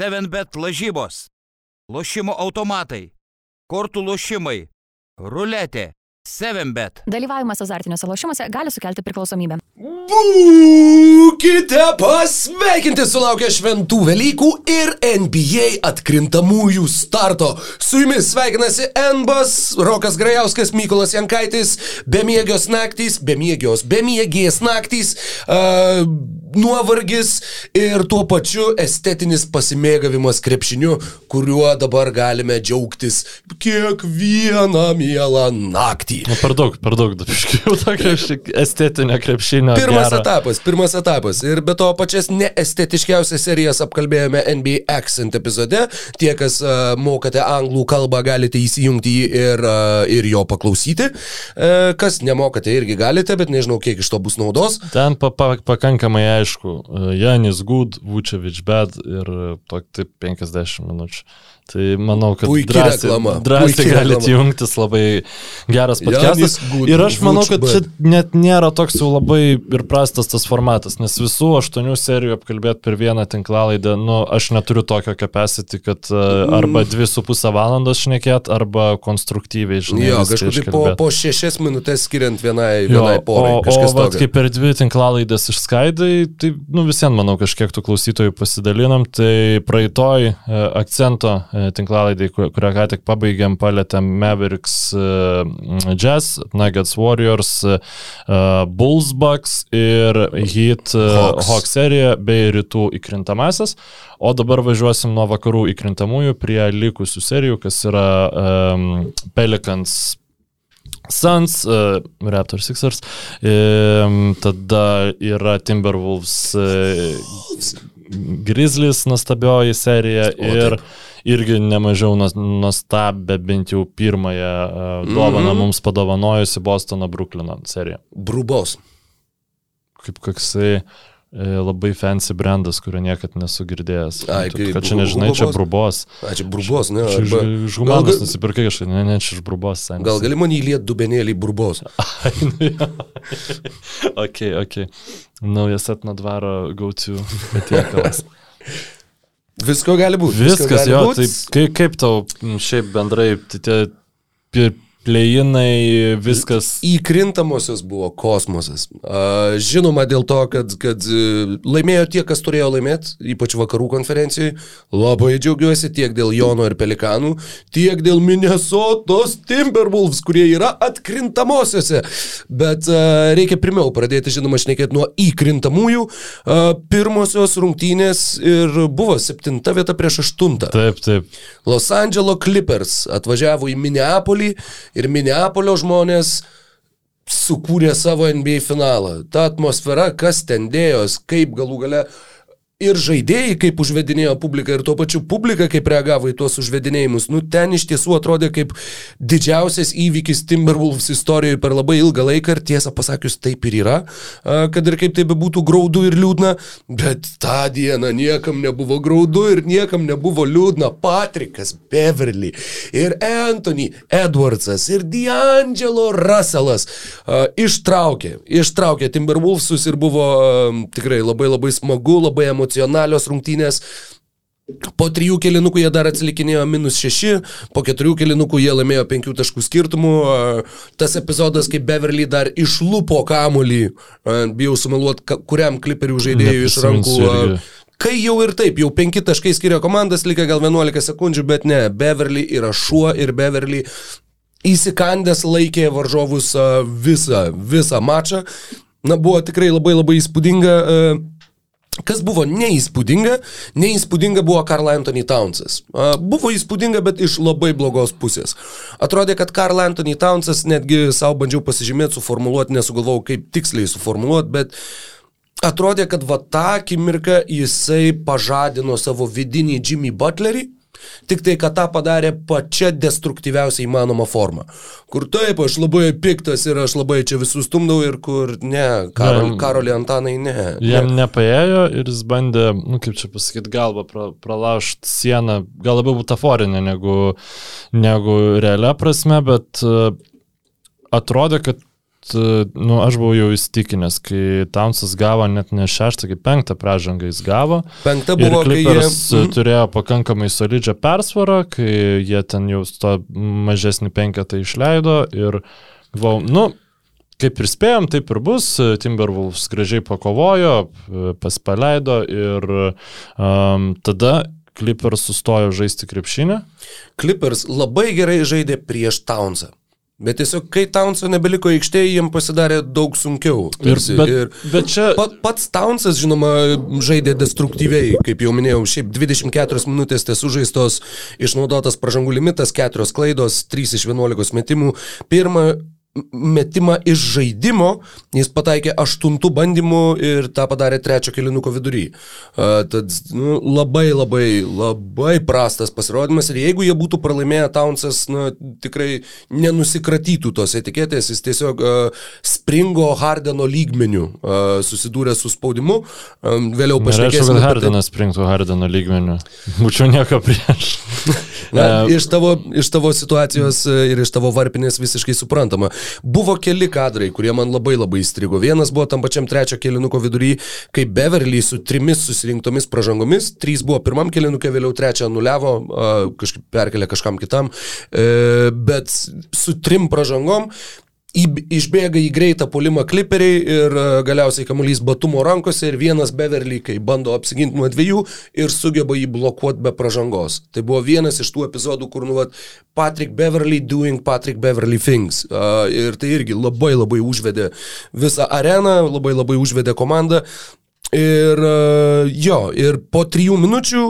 7bet lažybos, lošimo automatai, kortų lošimai, ruletė, 7bet. Dalyvavimas azartiniuose lošimuose gali sukelti priklausomybę. Būkite pasveikinti sulaukę šventų Velykų ir NBA atkrintamųjų starto. Su jumis sveikinasi Enbas, Rokas Grajauskas, Mykolas Jankaitis, bemiegios naktys, bemiegios, bemiegės naktys, uh, nuovargis ir tuo pačiu estetinis pasimėgavimas krepšiniu, kuriuo dabar galime džiaugtis kiekvieną mielą naktį. Na, per daug, per daug, dabiškai jau tokia estetinė krepšinio. Pirmas gero. etapas, pirmas etapas. Ir be to pačias neestetiškiausias serijas apkalbėjome NBA Accent epizode. Tie, kas uh, mokate anglų kalbą, galite įsijungti jį ir, uh, ir jo paklausyti. Uh, kas nemokate, irgi galite, bet nežinau, kiek iš to bus naudos. Ten pa, pa, pakankamai aišku, Janis Good, Vučevič Bed ir e, tok taip 50 minučių. Tai manau, kad Puiki drąsiai, reklama, drąsiai galite jungtis, labai geras podcastas. Good, Ir aš manau, kad čia net nėra toks jau labai ir prastas tas formatas, nes visų aštuonių serijų apkalbėti per vieną tinklalaidę, nu, aš neturiu tokio capacity, kad uh, arba dvi su pusę valandos šnekėt, arba konstruktyviai, žinai. Jo, kažkaip po, po šešias minutės skiriant vienai, Jo, vienai porai. o, o vat, kaip per dvi tinklalaidės išskaidai, tai nu, visiems, manau, kažkiek tų klausytojų pasidalinam. Tai praeitoj e, akcento e, tinklalaidai, ku- kurią ką tik pabaigėm, palėtėm Mavericks e, Jazz, Nuggets Warriors, e, Bulls Bucks ir Heat e, Hawks. Hawks serija bei rytų įkrintamasis. O dabar važiuosim nuo vakarų įkrintamųjų prie likusių serijų, kas yra um, Pelicans Suns, uh, Raptors Sixers, um, tada yra Timberwolves uh, Grizzlies nuostabioji serija O, ir taip. Irgi nemažiau nuos- nuostabę, bent jau pirmąją uh, dovaną Mhm. mums padovanojusi Bostono Bruklino serija. Brubos. Kaip koksai e, labai fancy brandas, kurio niekad nesu girdėjęs. Ai, Tu- kad čia nežinai, čia Brubos? A, čia brubos, ne? Čia Arba, iš gal, humanos ga- nusipirkai kažką, ne, ne, čia iš brubos. senis. gal gali man įliet dubenėlį brubos? Ai, nu jo. ok, ok. Naujas etno dvaro gaučių patiekalas. Visko gali būti. visko Viskas, gali jo, būt. tai kaip, kaip tau šiaip bendrai tai tie plėjinai, viskas. Įkrintamosios buvo kosmosas. Žinoma dėl to, kad, kad e, laimėjo tie, kas turėjo laimėti, ypač vakarų konferencijai. Labai džiaugiuosi tiek dėl Jono ir Pelikanų, tiek dėl Minnesotos Timberwolves, kurie yra atkrintamosiose. Bet a, reikia pirmiau pradėti, žinoma, šnekėti nuo įkrintamųjų. Pirmosios rungtynės ir buvo septinta vieta prieš aštuntą. Taip, taip. Los Angeles Clippers atvažiavo į Minneapolį ir Minneapolio žmonės sukūrė savo NBA finalą. Ta atmosfera, kas ten dėjos, kaip galų gale ir žaidėjai, kaip užvedinėjo publiką, ir tuo pačiu publika, kaip reagavo į tuos užvedinėjimus. Nu, ten iš tiesų atrodė kaip didžiausias įvykis Timberwolves istorijoje per labai ilgą laiką ir tiesą pasakius taip ir yra, kad ir kaip tai bebūtų graudu ir liūdna, bet tą dieną niekam nebuvo graudu ir niekam nebuvo liūdna. Patrikas Beverly ir Anthony Edwardsas ir D'Angelo Russellas ištraukė, ištraukė Timberwolvesus ir buvo tikrai labai labai smagu, labai emocionalios rungtynės. Po trijų kelinukų jie dar atsilikinėjo minus šeši, po keturių kelinukų jie laimėjo penkių taškų skirtumų. Tas epizodas, kai Beverly dar išlupo kamulį, a, bijau sumeluoti, ka- kuriam kliperių žaidėjų iš rankų. Irgi. Kai jau ir taip, jau penki taškai skiria komandas, likę gal 11 sekundžių, bet ne, Beverly yra šuo ir Beverly įsikandęs laikė varžovus visą, visą mačą. Na, buvo tikrai labai labai įspūdinga. a, Kas buvo neįspūdinga, neįspūdinga buvo Karl Anthony Townsas. Buvo įspūdinga, bet iš labai blogos pusės. Atrodė, kad Karl Anthony Townsas netgi savo bandžiau pasižymėti, suformuoluoti, nesugalvojau kaip tiksliai suformuoluoti, bet atrodė, kad va tą akimirką jisai pažadino savo vidinį Jimmy Butlerį. Tik tai, kad tą padarė pačia destruktyviausia įmanoma forma. Kur taip, aš labai piktas ir aš labai čia visus stumdau ir kur ne, Karol, Ne. Karolį Antanai ne. Jam ne. nepaėjo ir jis bandė, nu kaip čia pasakyti, galvą pra, pralaužti sieną, gal labiau butaforinė negu, negu realia prasme, bet uh, atrodė, kad nu, aš buvau jau įstikinęs, kai Townsas gavo net ne šeštą, kaip penktą pražangą jis gavo. Penkta Ir buvo, kai jie... Clippers Mhm. turėjo pakankamai solidžią persvarą, kai jie ten jau to mažesnį penketą išleido ir galvojau, nu, kaip ir spėjom, taip ir bus. Timberwolves gražiai pakovojo, paspaleido ir um, tada Clippers sustojo žaisti krepšinį. Clippers labai gerai žaidė prieš Townsą. Bet tiesiog, kai Townso nebeliko aikštėje, jiems pasidarė daug sunkiau. Ir, Tarsi, bet, bet čia... Pat, pats Townsas, žinoma, žaidė destruktyviai, kaip jau minėjau, šiaip 24 minutės ties sužaistos, išnaudotas pažangų limitas, 4 klaidos, 3 iš 11 metimų. Pirmą metimą iš žaidimo jis pataikė aštuntų bandymų ir tą padarė trečio kilinuko vidury. Uh, tad nu, labai labai labai prastas pasirodymas ir jeigu jie būtų pralaimėję, Townsas na, tikrai nenusikratytų tos etiketės, jis tiesiog uh, springo Hardeno lygmenių uh, susidūrė su spaudimu. Um, vėliau pašnekėsime. kad apie tai. Hardinas sprinktų Hardino lygmenių. Būčiau nieko prieš. Na, E, iš, tavo, iš tavo situacijos e, ir iš tavo varpinės visiškai suprantama. Buvo keli kadrai, kurie man labai labai įstrigo. Vienas buvo tam pačiam trečio kelinuko vidury, kai Beverly su trimis susirinktomis pražangomis, trys buvo pirmam kelinuke, vėliau trečią nuliavo, kažkaip perkelė kažkam kitam, e, bet su trim pražangom į- Išbėga į greitą polimą kliperiai ir e, galiausiai kamuolys batumo rankose ir vienas Beverly, kai bando apsiginti nuo dviejų ir sugeba jį blokuoti be pražangos. Tai buvo vienas iš tų epizodų, kur nu vat, Patrick Beverly doing Patrick Beverly things. Uh, ir tai irgi labai labai užvedė visą areną, labai labai užvedė komandą. Ir uh, jo, ir po trijų minučių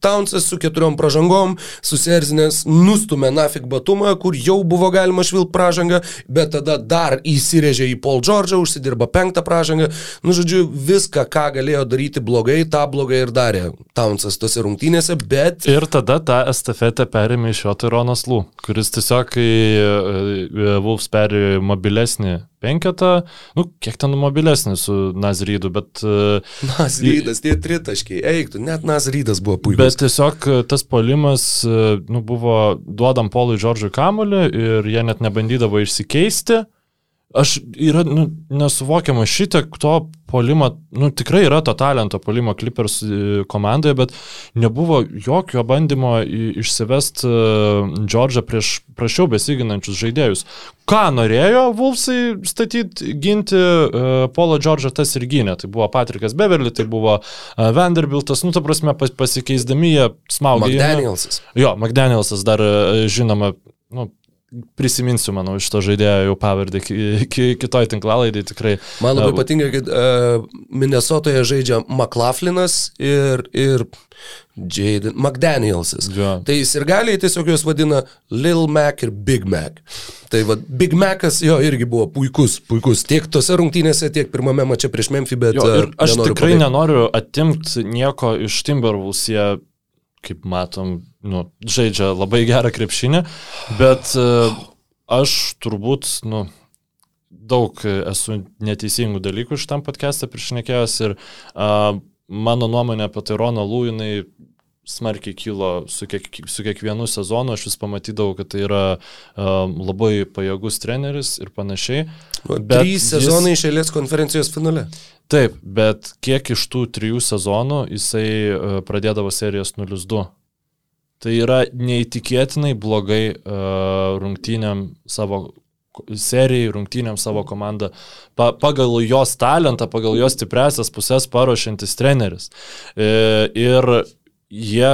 Townsas su keturiom pražangom, susierzinęs, nustumė nafik batumą, kur jau buvo galima švilp pražangą, bet tada dar įsirėžė į Paul George'ą, užsidirba penktą pražangą. Nu, žodžiu, viską, ką galėjo daryti blogai, tą blogai ir darė Townsas tose rungtynėse, bet... Ir tada tą estafetę perėmė iš jo tai Ronas Lū, kuris tiesiog, kai e, Wolves perėjo į mobilesnį penketą, nu, kiek ten mobilesnį su Nazrydu, bet... e, Nasrydas, tie tritaškiai, eiktų, net Nasrydas buvo puikus. Bet tiesiog e, tas polimas e, nu, buvo duodam Polui Džordžui kamulį ir jie net nebandydavo išsikeisti. Aš yra nu, nesuvokiama šitiek to polimo, nu tikrai yra to talento polimo Clippers e, komandoje, bet nebuvo jokio bandymo išsivest Džordžą prieš prašiau besiginančius žaidėjus. Ką norėjo Vulfsai statyti, ginti uh, Polo Džordžą, tas ir gynė. Tai buvo Patrikas Beverly, tai buvo Vanderbiltas, nu ta prasme pas, pasikeisdami jie smaugė. McDanielsas. Jo, McDanielsas dar e, žinoma, nu, prisiminsiu, manau, iš to žaidėjo jau ki, kitoj tinklalaidai tikrai. Man labai E, patinka, kad uh, Minnesotoje žaidžia McLaughlиnas ir, ir Jaden McDanielsas. Jo. Tai sirgaliai tiesiog juos vadina Lil Mac ir Big Mac. Tai vad, Big Macas jo irgi buvo puikus, puikus tiek tose rungtynėse, tiek pirmame mače prieš Memphį, bet... Jo, ir e, aš nenoriu tikrai pabėgti. nenoriu atimti nieko iš Timberwolves, jie, kaip matom, nu, žaidžia labai gerą krepšinį, bet uh, aš turbūt, nu, daug esu neteisingų dalykų šitam podcast'e prišnekėjęs ir uh, mano nuomonė apie tai Rono Lūjinai smarkiai kilo su, kiek, su kiekvienu sezonu, aš vis pamatydavau, kad tai yra um, labai pajėgus treneris ir panašiai. Nu, bet Trys jis- sezonai iš eilės konferencijos finale. Taip, bet kiek iš tų trijų sezonų jisai uh, pradėdavo serijas 0-2. Tai yra neįtikėtinai blogai uh, rungtynėm savo serijai, rungtynėm savo komandą, pa, pagal jos talentą, pagal jos stipresias pusės paruošiantis treneris. E, ir jie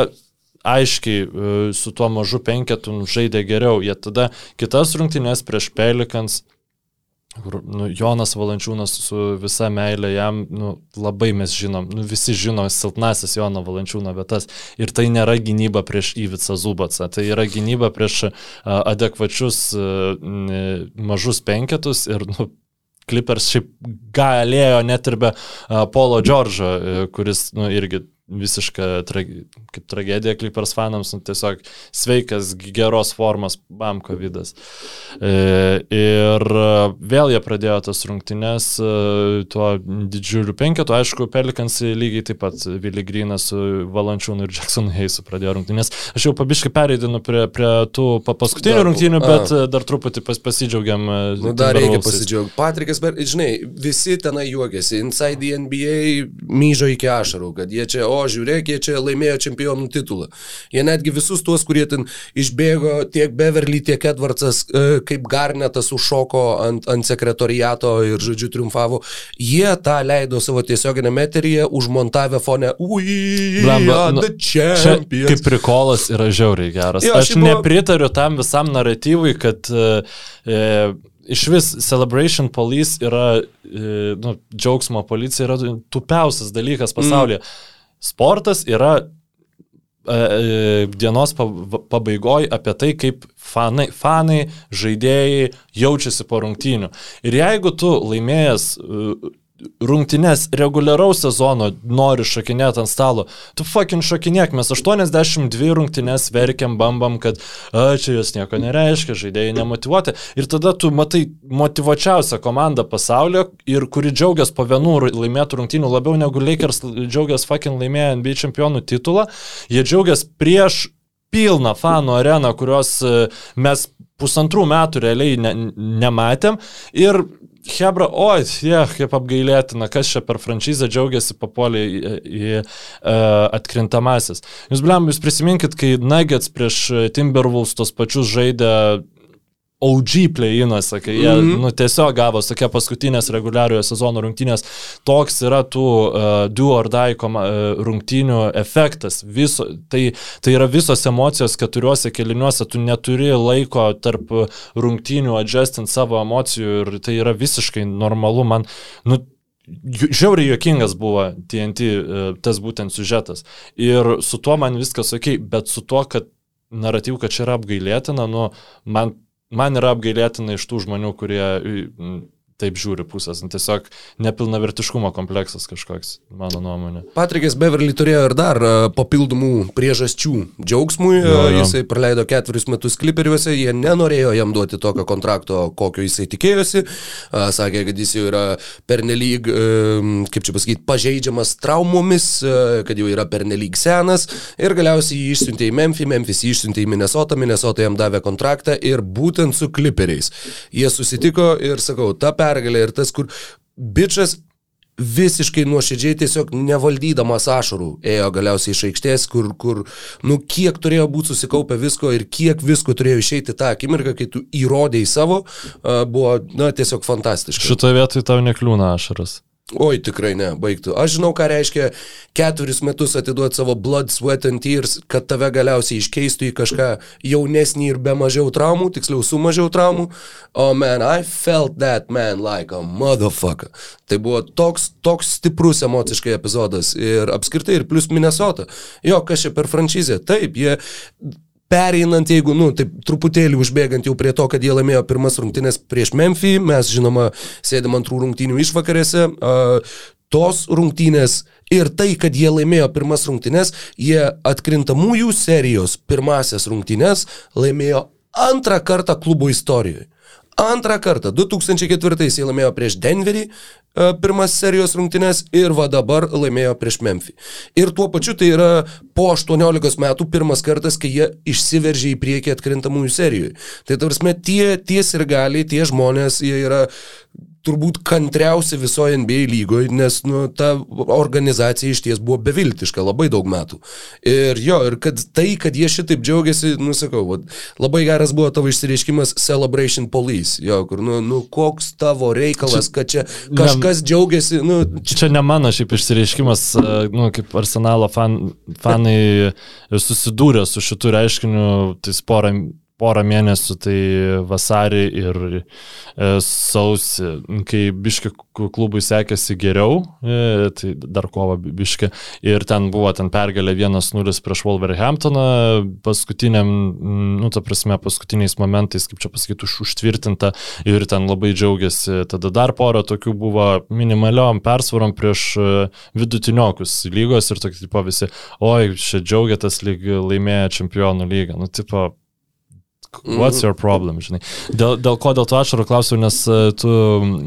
aiškiai e, su tuo mažu penketu žaidė geriau. Jie tada kitas rungtynės prieš Pelikans kur, nu, Jonas Valančiūnas su visa meilė jam, nu, labai mes žinom, nu, visi žino silpnasis Jono Valančiūno vietas. Ir tai nėra gynyba prieš Įvicą Zubacą, tai yra gynyba prieš a, adekvačius n, mažus penketus ir, nu, Clippers šiaip galėjo net ir be a, Polo Džordžo, a, kuris, nu, irgi visiška trage, kaip tragedija Clippers fanams, nu, tiesiog sveikas, geros formos bam COVID-as. E, ir vėl jie pradėjo tas rungtynes e, tuo didžiuliu penketu, aišku, Pelikans lygiai taip pat Vili Grinas su Valančiūnu ir Jackson Heisu pradėjo rungtynės. Aš jau pabiškai pereidinu prie, prie tų paskutinių dar, rungtynių, bet a. dar truputį pas, pasidžiaugiam. E, nu, dar reikia pasidžiaugti. Patrikas, bet, žinai, visi tenai juokiasi, Inside the NBA myžo iki ašarų, kad jie čia, o žiūrėk, jie čia laimėjo čempionų titulą. Jie netgi visus tuos, kurie ten išbėgo, tiek Beverly, tiek Edwardsas, e, kaip Garnetas užšoko ant, ant sekretoriato ir, žodžiu, triumfavo, jie tą leido savo tiesioginėme eteryje, užmontavę fone, ui, nu, čia kaip prikolas yra žiauriai geras. Jo, Aš buvo... nepritariu tam visam naratyvui, kad e, e iš vis Celebration Police yra, e, nu, džiaugsmo policija yra tupiausias dalykas pasaulyje. Mm sportas yra e, e, dienos pabaigoje apie tai, kaip fanai, fanai, žaidėjai jaučiasi po rungtynių. Ir jeigu tu laimėjęs rungtynes reguliaraus sezono nori šokinėti ant stalo, tu fucking šokinėk, mes 82 rungtynes verkiam, bambam, kad a, čia jos nieko nereiškia, žaidėjai nemotivuoti. Ir tada tu matai motivuočiausią komandą pasaulyje ir kuri džiaugiasi po vienų laimėtų rungtynių labiau negu Lakers džiaugiasi fucking laimėję NBA čempionų titulą. Jie džiaugiasi prieš pilną fanų areną, kurios e, mes pusantrų metų realiai ne, nematėm. Ir Hebra, oi, yeah, kaip apgailėtina, kas čia per franšizę džiaugiasi papuolė į, į, į uh, atkrintamasis. Jūs, blem, jūs prisiminkit, kai Nuggets prieš Timberwolves tos pačius žaidė OG play-inuose, kai jie mm -hmm. nu, tiesiog gavo tokia paskutinės reguliariojo sezono rungtynės, toks yra tų uh, do or die uh, rungtynių efektas. Viso, tai, tai yra visos emocijos keturiuose keliniuose, tu neturi laiko tarp rungtynių adjustinti savo emocijų ir tai yra visiškai normalu. Man, nu, Žiauriai juokingas buvo TNT uh, tas būtent sužetas. Ir su tuo man viskas ok, bet su tuo, kad naratyv, kad čia yra apgailėtina, nu, man man yra apgailėtina iš tų žmonių, kurie taip žiūri pusės. Nu, tiesiog nepilnavertiškumo kompleksas kažkoks, mano nuomonė. Patrikas Beverly turėjo ir dar e, papildomų priežasčių džiaugsmui. Jo, jo. Jisai praleido ketverius metus kliperiuose, jie nenorėjo jam duoti tokio kontrakto, kokio jisai tikėjosi. Sakė, kad jis jau yra pernelyg, e, kaip čia pasakyti, pažeidžiamas traumomis, e, kad jau yra pernelyg senas. Ir galiausiai jį išsiuntė į Memphis, Memphis jį išsiuntė į Minnesotą, Minnesota jam davė kontraktą ir būtent su kliperiais. Jie susitiko ir sakau, ta pergalė ir tas, kur bičias visiškai nuoširdžiai tiesiog nevaldydamas ašarų ėjo galiausiai iš aikštės, kur, kur, nu, kiek turėjo būti susikaupę visko ir kiek visko turėjo išeiti tą akimirką, kai tu įrodėjai savo, buvo, na, tiesiog fantastiška. Šitoje vietoje tau nekliūna ašaras. Oi, tikrai ne, baigtų. Aš žinau, ką reiškia keturis metus atiduoti savo blood, sweat and tears, kad tave galiausiai iškeistų į kažką jaunesnį ir be mažiau traumų, tiksliau su mažiau traumų. O oh, man, I felt that man like a motherfucker. Tai buvo toks, toks stiprus emociškai epizodas ir apskritai ir plus Minnesota. Jo, kas čia per franšizę? Taip, jie pereinant, jeigu, nu, taip truputėlį užbėgant jau prie to, kad jie laimėjo pirmas rungtynės prieš Memphį, mes, žinoma, sėdėm antrų rungtynių išvakarėse, uh, tos rungtynės ir tai, kad jie laimėjo pirmas rungtynės, jie atkrintamųjų serijos pirmasias rungtynės laimėjo antrą kartą klubo istorijoje. Antrą kartą, 2004 jie laimėjo prieš Denverį, pirmas serijos rungtynės ir va dabar laimėjo prieš Memphį. Ir tuo pačiu tai yra po 18 metų pirmas kartas, kai jie išsiveržė į priekį atkrintamųjų serijoje. Tai tarsi tie, tie ir gali, tie žmonės, jie yra turbūt kantriausi visoje NBA lygoje, nes nu, ta organizacija iš ties buvo beviltiška labai daug metų. Ir jo, ir kad tai, kad jie šitaip džiaugiasi, nusakau, va, labai geras buvo tavo išsireiškimas Celebration Police, jo, kur, nu, nu koks tavo reikalas, čia, kad čia kažkas ne, džiaugiasi. Nu, čia, čia ne mano šiaip išsireiškimas, nu, kaip arsenalo fan, fanai susidūrė su šitų reiškiniu, tai porą porą mėnesių, tai vasarį ir e, sausį, kai biški klubui sekėsi geriau, e, tai dar kovo biški, ir ten buvo ten pergalė 1-0 prieš Wolverhamptoną, paskutiniam, nu, ta prasme, paskutiniais momentais, kaip čia pasakyti, už, užtvirtinta ir ten labai džiaugiasi. Tada dar porą tokių buvo minimaliom persvarom prieš e, vidutiniokus lygos ir tokie, tipo, visi, oi, čia džiaugiatės lyg laimėję čempionų lygą. Nu, tipo, What's your problem, žinai. Dėl, dėl ko dėl to ašarų klausiu, nes e, tu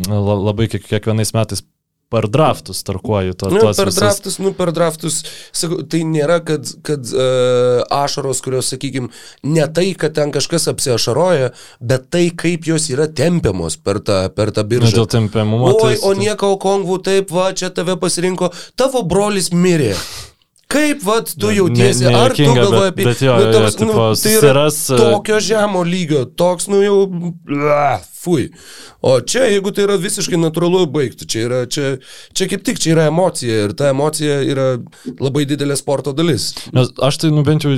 labai kiekvienais metais per draftus tarkuoji to. Nu, per visus... draftus, nu, per draftus, sakau, tai nėra, kad, kad uh, ašaros, kurios, sakykime, ne tai, kad ten kažkas apsiašaroja, bet tai, kaip jos yra tempiamos per tą, per tą biržą. Na, dėl tempiamumo. Oi, o nieko, kongvų, taip, va, čia tave pasirinko, tavo brolis mirė. Kaip, vad, tu jautiesi, Ne- ar tu galvoji bet- apie... bet jo, nu, jo, toks, tipo, nu, tai yra susiras, e, tokio žemo lygio, toks, nu jau, bla, fui. O čia, jeigu tai yra visiškai natūralu baigti, čia yra, čia, čia kaip tik, čia yra emocija ir ta emocija yra labai didelė sporto dalis. Nes aš tai, nu bent jau,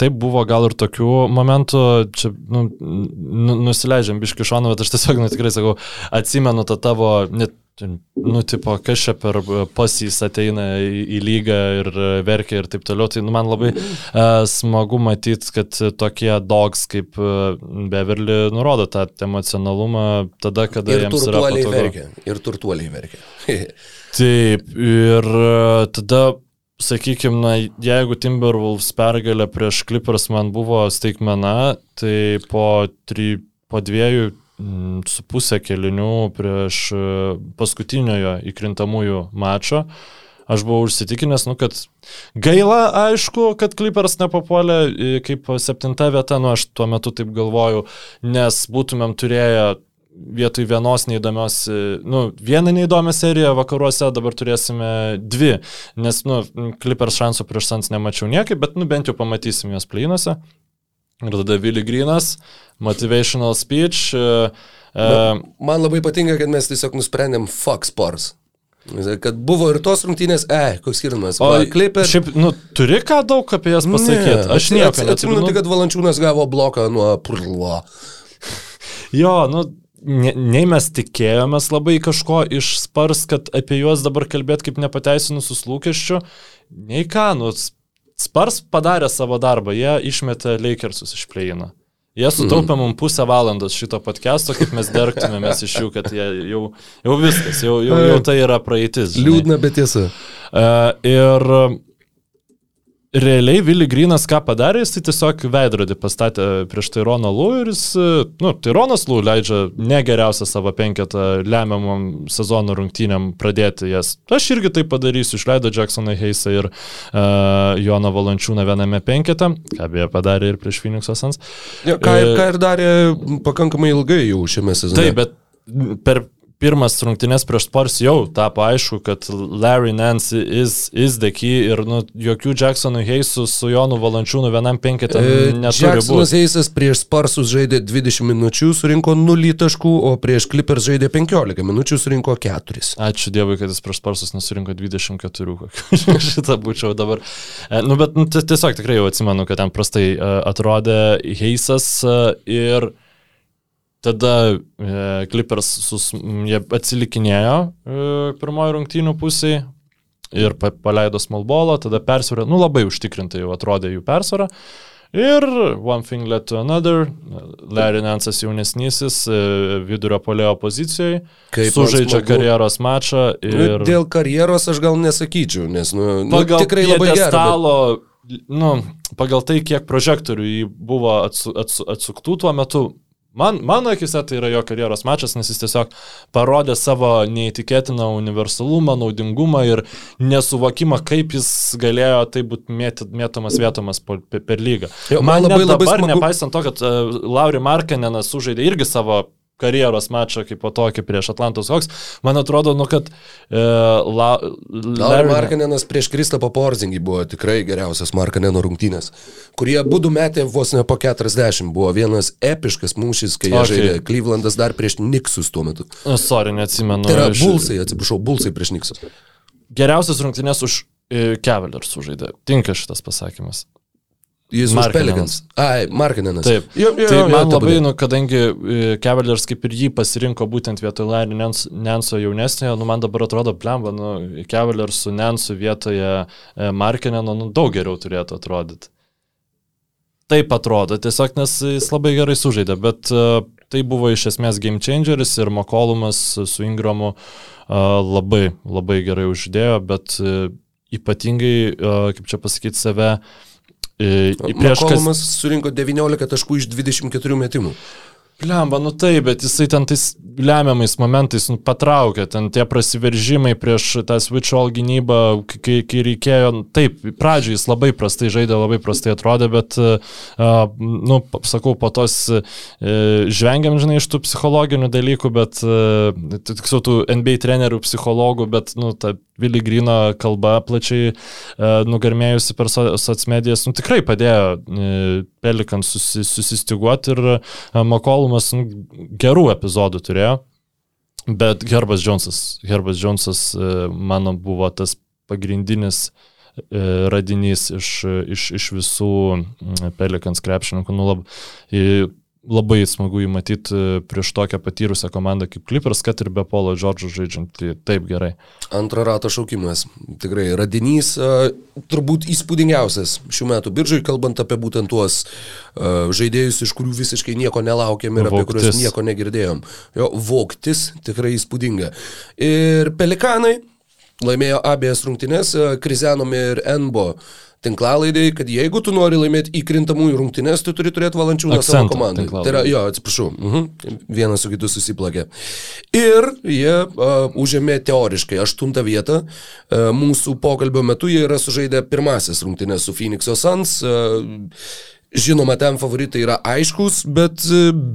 taip buvo gal ir tokių momentų, čia, nu, nu nusileidžiam biški šoną, bet aš tiesiog, nu, tikrai sakau, atsimenu tą tavo, net, nu, tipo, kas čia per pasys ateina į, į lygą ir e, verkia ir taip toliau, tai, nu, man labai uh, smagu matyti, kad tokie dogs kaip uh, Beverly nurodo tą emocionalumą tada, kada Ir jiems yra patogu. verkia. Ir turtuoliai verkia. Taip, ir e, tada, sakykime, na, jeigu Timberwolves pergalė prieš Clippers man buvo staigmena, tai po, tri, po dviejų su pusę kelinių prieš e, paskutiniojo įkrintamųjų mačo, aš buvau užsitikinęs, nu, kad gaila, aišku, kad Clippers nepapuolė e, kaip septinta vieta, nu, aš tuo metu taip galvoju, nes būtumėm turėję vietoj vienos neįdomios, e, nu, vieną neįdomią seriją vakaruose, dabar turėsime dvi, nes, nu, Clippers šansų prieš Sans nemačiau niekaip, bet, nu, bent jau pamatysim juos plynuose. Ir tada Willy Grinas, motivational speech. Uh, uh, Man labai patinka, kad mes tiesiog nusprendėm fuck sports. Kad buvo ir tos rungtynės, e, koks skirtumas. o Clipper. Šiaip, nu, turi ką daug apie jas pasakyti. Ne, Aš nieko atsi- Atsimenu, neturiu. tik, kad Valančiūnas gavo bloką nuo Purlo. Jo, nu, ne, nei mes tikėjomės labai kažko iš spars, kad apie juos dabar kalbėt kaip nepateisinusius lūkesčių, nei ką, nu, spars padarė savo darbą, jie išmetė Lakersus iš pleino. Jie sutaupė mums pusę valandos šito podcast'o, kaip mes dergtumėmės iš jų, kad jie jau, jau viskas, jau, jau, jau tai yra praeitis. žinai. Liūdna, bet tiesa. E, ir realiai Vili Grinas ką padarė, jis tai tiesiog veidrodį pastatė prieš Taironą Lū ir jis, nu, Taironas Lū leidžia negeriausią savo penketą lemiamam sezono rungtynėm pradėti jas. Aš irgi tai padarysiu, išleido Jacksoną Heisą ir uh, Joną Valančiūną viename penketą, ką beje padarė ir prieš Phoenix Suns. Ja, ką, ir, E, ką ir darė pakankamai ilgai jau šiame sezone. Taip, bet per pirmas rungtynės prieš Spurs jau tapo aišku, kad Larry Nance is, is the key ir nu, jokių Jacksonų Heisų su Jonu Valančiūnu vienam penketą E, neturi Jacksonas būti. Eisas prieš Sparsus žaidė 20 minučių, surinko 0 taškų, o prieš Clippers žaidė 15 minučių, surinko 4. Ačiū Dievui, kad jis prieš Sparsus nesurinko 24. kokių. Šitą būčiau dabar. E, Nu, bet nu, ti- tiesiog tikrai jau atsimenu, kad ten prastai e, atrodė Heisas e, ir Tada e, Clippers sus, jie atsilikinėjo e, pirmojo rungtynių pusėje ir pa, paleido smallbolo, tada persvarą, nu labai užtikrintai jau atrodė jų persvara. Ir one thing led to another, Larry Nansas jaunesnysis e, vidurio polėjo pozicijoje, Kaip sužaidžia karjeros mačą ir... Ir... Dėl karjeros aš gal nesakyčiau, nes nu, nu, pagal tikrai labai gerai. stalo, nu, pagal tai, kiek prožektorių jį buvo atsu, atsu, atsuktų tuo metu, man, mano akise tai yra jo karjeros mačas, nes jis tiesiog parodė savo neįtikėtiną universalumą, naudingumą ir nesuvokimą, kaip jis galėjo tai būti mėt, mėtomas vietomas per, lygą. Jo, man man labai- labai, labai dabar, smagu- nepaisant to, kad uh, Lauri Markanenas sužaidė irgi savo karjeros mačą kaip po tokį prieš Atlantos Hawks, man atrodo, nu, kad uh, la, Lauri Markanenas prieš Kristapą Porzingį buvo tikrai geriausias Markaneno rungtynės, kurie būdu metė vos ne po 40. Buvo vienas epiškas mūšis, kai Okay. žaidė Clevelandas dar prieš Niksus tuo metu. Uh, sorry, neatsimenu. Tai yra iš- Bulsai, atsiprašau, Bulsai prieš Niksus. Geriausias rungtynės už e, Cavaliers sužaidė. Tinka šitas pasakymas. Jis už Markkanenas. Pelikans. Ai, Markinenas. Taip. Jo, jo, tai jo, man ta labai, nu, kadangi Cavaliers kaip ir jį pasirinko būtent vietoj Larry Nens- Nenso jaunesniojo, nu, man dabar atrodo, blemba, nu, Cavaliers su Nensu vietoje e, Markineno, nu, daug geriau turėtų atrodyti. Taip atrodo, tiesiog nes jis labai gerai sužaidė, bet e, tai buvo iš esmės game changeris ir Makolumas su Ingramu e, labai, labai gerai uždėjo, bet ypatingai, kaip čia pasakyti, save e, į prieš kas... Makolumas surinko 19 taškų iš 24 metimų. Lemba, nu taip, bet jisai ten tais lemiamais momentais nu, patraukė, ten tie prasiveržimai prieš tą switch all gynybą, kai, kai reikėjo, nu, taip, pradžioj jis labai prastai žaidė, labai prastai atrodė, bet, nu, sakau, po tos uh, žvengiam, žinai, iš tų psichologinių dalykų, bet, uh, tiksliau, tų NBA trenerių psichologų, bet, nu, ta Vili Grino kalba plačiai uh, nugarmėjusi per so, socmedijas, nu, tikrai padėjo Pelikans susi, susistiguoti ir Makolumas nu, gerų epizodų turėjo, bet Herbas Jonesas, Herbas Jonesas uh, mano buvo tas pagrindinis uh, radinys iš, iš, iš visų Pelikans krepšininkų. Nu, lab, labai smagu jį matyti prieš tokią patyrusią komandą kaip Clippers, kad ir be Polo Džordžo žaidžiant. Tai taip gerai. Antrą ratą šaukimas. Tikrai radinys a, turbūt įspūdingiausias šių metų biržai, kalbant apie būtent tuos a, žaidėjus, iš kurių visiškai nieko nelaukėm ir apie kuriuos nieko negirdėjom. Jo, voktis tikrai įspūdinga. Ir Pelikanai laimėjo abiejas rungtynes, Krizenom ir Enbo tinklalaidai, kad jeigu tu nori laimėti įkrintamųjų rungtynes, tu turi turėti valančiūną savo Akcentą komandai. Tai yra, jo, atsiprašau, mhm. vienas su kitu susiplakė. Ir jie uh, užėmė teoriškai aštuntą vietą. Uh, mūsų pokalbio metu jie yra sužaidę pirmasis rungtynės su Phoenix'o Suns. Uh, Žinoma, ten favoritai yra aiškus, bet,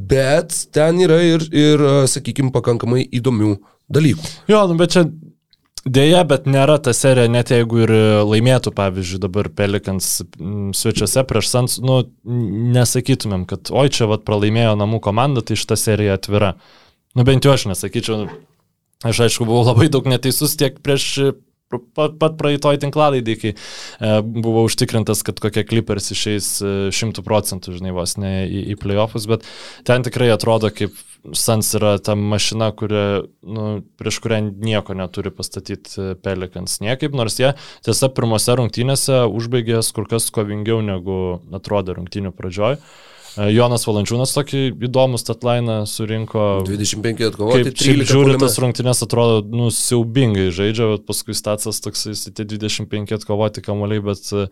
bet ten yra ir, ir sakykime, pakankamai įdomių dalykų. Jo, nu, bet čia dėja, bet nėra ta serija, net jeigu ir laimėtų, pavyzdžiui, dabar Pelikans mm, svečiuose prieš Sans, nu, nesakytumėm, kad oi čia vad pralaimėjo namų komanda, tai šita serija atvira. Nu bent jau aš nesakyčiau, aš aišku buvau labai daug neteisus tiek prieš pat, pat praeitoj tinklalaidai, kai e, buvo užtikrintas, kad kokie klipers išeis e, šimtų procentų, žinai, vos ne į, į playoffus, bet ten tikrai atrodo kaip Sans yra ta mašina, kuria, nu, prieš kurią nieko neturi pastatyti e, Pelikans niekaip, nors jie tiesa pirmose rungtynėse užbaigė kur kas kovingiau negu atrodė rungtynių pradžioj. E, Jonas Valančiūnas tokį įdomų statlainą surinko. 25 atkovoti, Kaip šiaip 13 žiūri, puolime. tas rungtynės atrodo, nu, siaubingai žaidžia, bet paskui statsas toks, jis tie 25 atkovoti kamuoliai, bet e,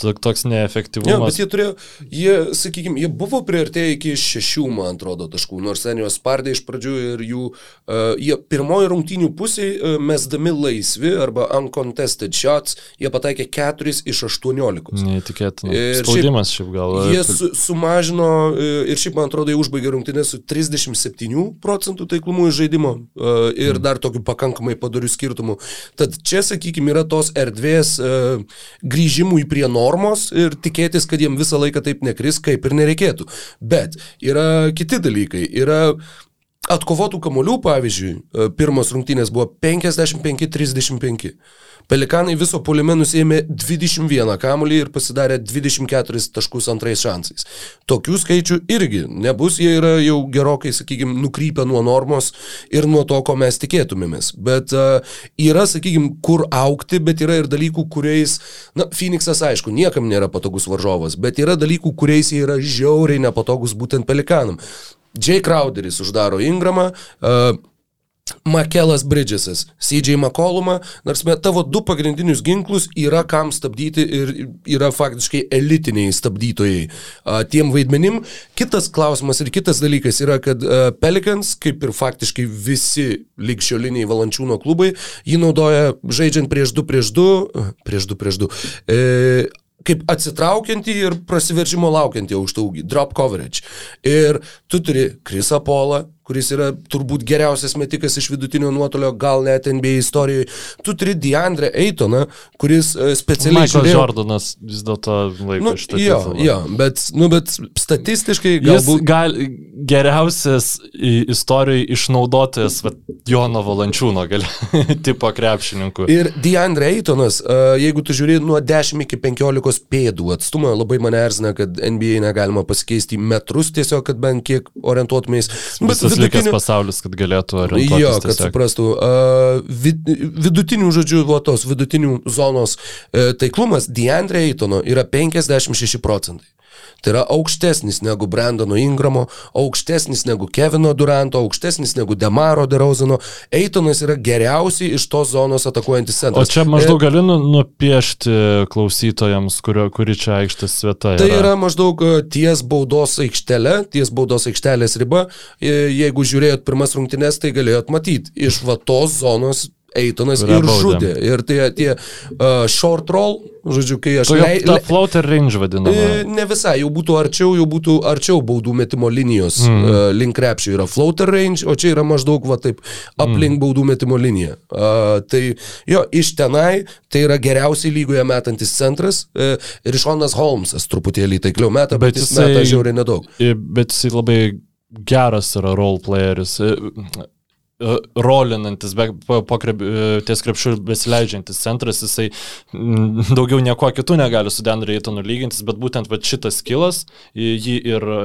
to- toks Ne, neefektyvumas. bet jie turėjo, jie, sakykime, jie buvo priartėję iki šešių, man atrodo, taškų, nors ten juos spardė iš pradžių ir jų, uh, jie pirmoji rungtynių pusėje uh, mesdami laisvi arba uncontested shots, jie pataikė 4 iš 18. Neįtikėtina. Ir šiaip- Spaudimas šiaip gal. e, Jie su, sumažino e, ir šiaip, man atrodo, jie užbaigė rungtynę su 37 procentų taiklumu iš žaidimo e, ir dar tokiu pakankamai padariu skirtumu. Tad čia, sakykime, yra tos erdvės e, grįžimui prie normos ir tikėtis, kad jiem visą laiką taip nekris, kaip ir nereikėtų. Bet yra kiti dalykai. Yra Atkovotų kamolių, pavyzdžiui, e, pirmos rungtynės buvo 55-35. Pelikanai viso polime nusėmė 21 kamolį ir pasidarė 24 taškus antrais šansais. Tokių skaičių irgi nebus, jie yra jau gerokai, sakykime, nukrypę nuo normos ir nuo to, ko mes tikėtumėmės. Bet uh, yra, sakykime, kur aukti, bet yra ir dalykų, kuriais, na, Phoenixas aišku, niekam nėra patogus varžovas, bet yra dalykų, kuriais jie yra žiauriai nepatogus būtent Pelikanam. Jay Crowderis uždaro Ingramą, uh, Makelas Bridgesas, CJ McCollumą, nors met tavo du pagrindinius ginklus yra kam stabdyti ir yra faktiškai elitiniai stabdytojai a, tiem vaidmenim. Kitas klausimas ir kitas dalykas yra, kad a, Pelicans, kaip ir faktiškai visi likščioliniai valančiūno klubai, jį naudoja žaidžiant prieš 2 prieš 2, prieš 2 prieš 2. E, kaip atsitraukiantį ir prasiveržimo laukiantį aukštaugį, drop coverage. Ir tu turi Krisą Polą, kuris yra turbūt geriausias metikas iš vidutinio nuotolio, gal net NBA istorijoje. Tu turi Deandre Eitoną, kuris e, specialiai... Michael žiūrėjo- Jordanas vis dėlto laiko Nu, šitą jo, titulą. jo, bet, nu, bet statistiškai Jis galbūt... gal, geriausias istorijoje išnaudotojas vat, Jono Valančiūno gal, tipo krepšininkų. Ir Deandre Eitonas, uh, jeigu tu žiūri nuo 10 iki 15 pėdų atstumą, labai mane erzina, kad NBA negalima pasikeisti metrus tiesiog, kad bent kiek orientuotumės. Nu, Visas likęs pasaulis, kad galėtų orientuotis. Jo, kad tiesiog. suprastų. Uh, vid, vidutinių žodžių, va, tos vidutinių zonos uh, taiklumas Deandre Eitono yra 56 procentai. Tai yra aukštesnis negu Brandono Ingramo, aukštesnis negu Kevino Duranto, aukštesnis negu Demaro Derozano. Eitonas yra geriausiai iš tos zonos atakuojantis O centras. čia maždaug gali nu, nupiešti klausytojams, kurio, kuri čia aikštės vieta. Tai yra maždaug e, ties baudos aikštelė, ties baudos aikštelės riba. E, Jeigu žiūrėjot pirmas rungtynes, tai galėjot matyti. Iš va tos zonos Eitonas ir žudė. Ir tie, tie uh, short roll, žodžiu, kai aš... Tokia lei- ta le- floater range vadinama. E, Ne visai, jau būtų arčiau, jau būtų arčiau baudų metimo linijos mm. uh, link krepšio yra floater range, o čia yra maždaug va taip aplink mm. baudų metimo liniją. Uh, tai jo, iš tenai tai yra geriausiai lygoje metantis centras uh, ir Šonas Holmesas truputėlį taikliau meta, bet, bet jis jisai- meta žiauriai nedaug. Bet jisai labai geras yra role playeris. i- Rolinantis, be, po, po krep, i, ties krepšių besileidžiantis centras, jisai daugiau nieko kitų negali su Denry Eitonu lygintis, bet būtent va, šitas kilas i- jį ir e,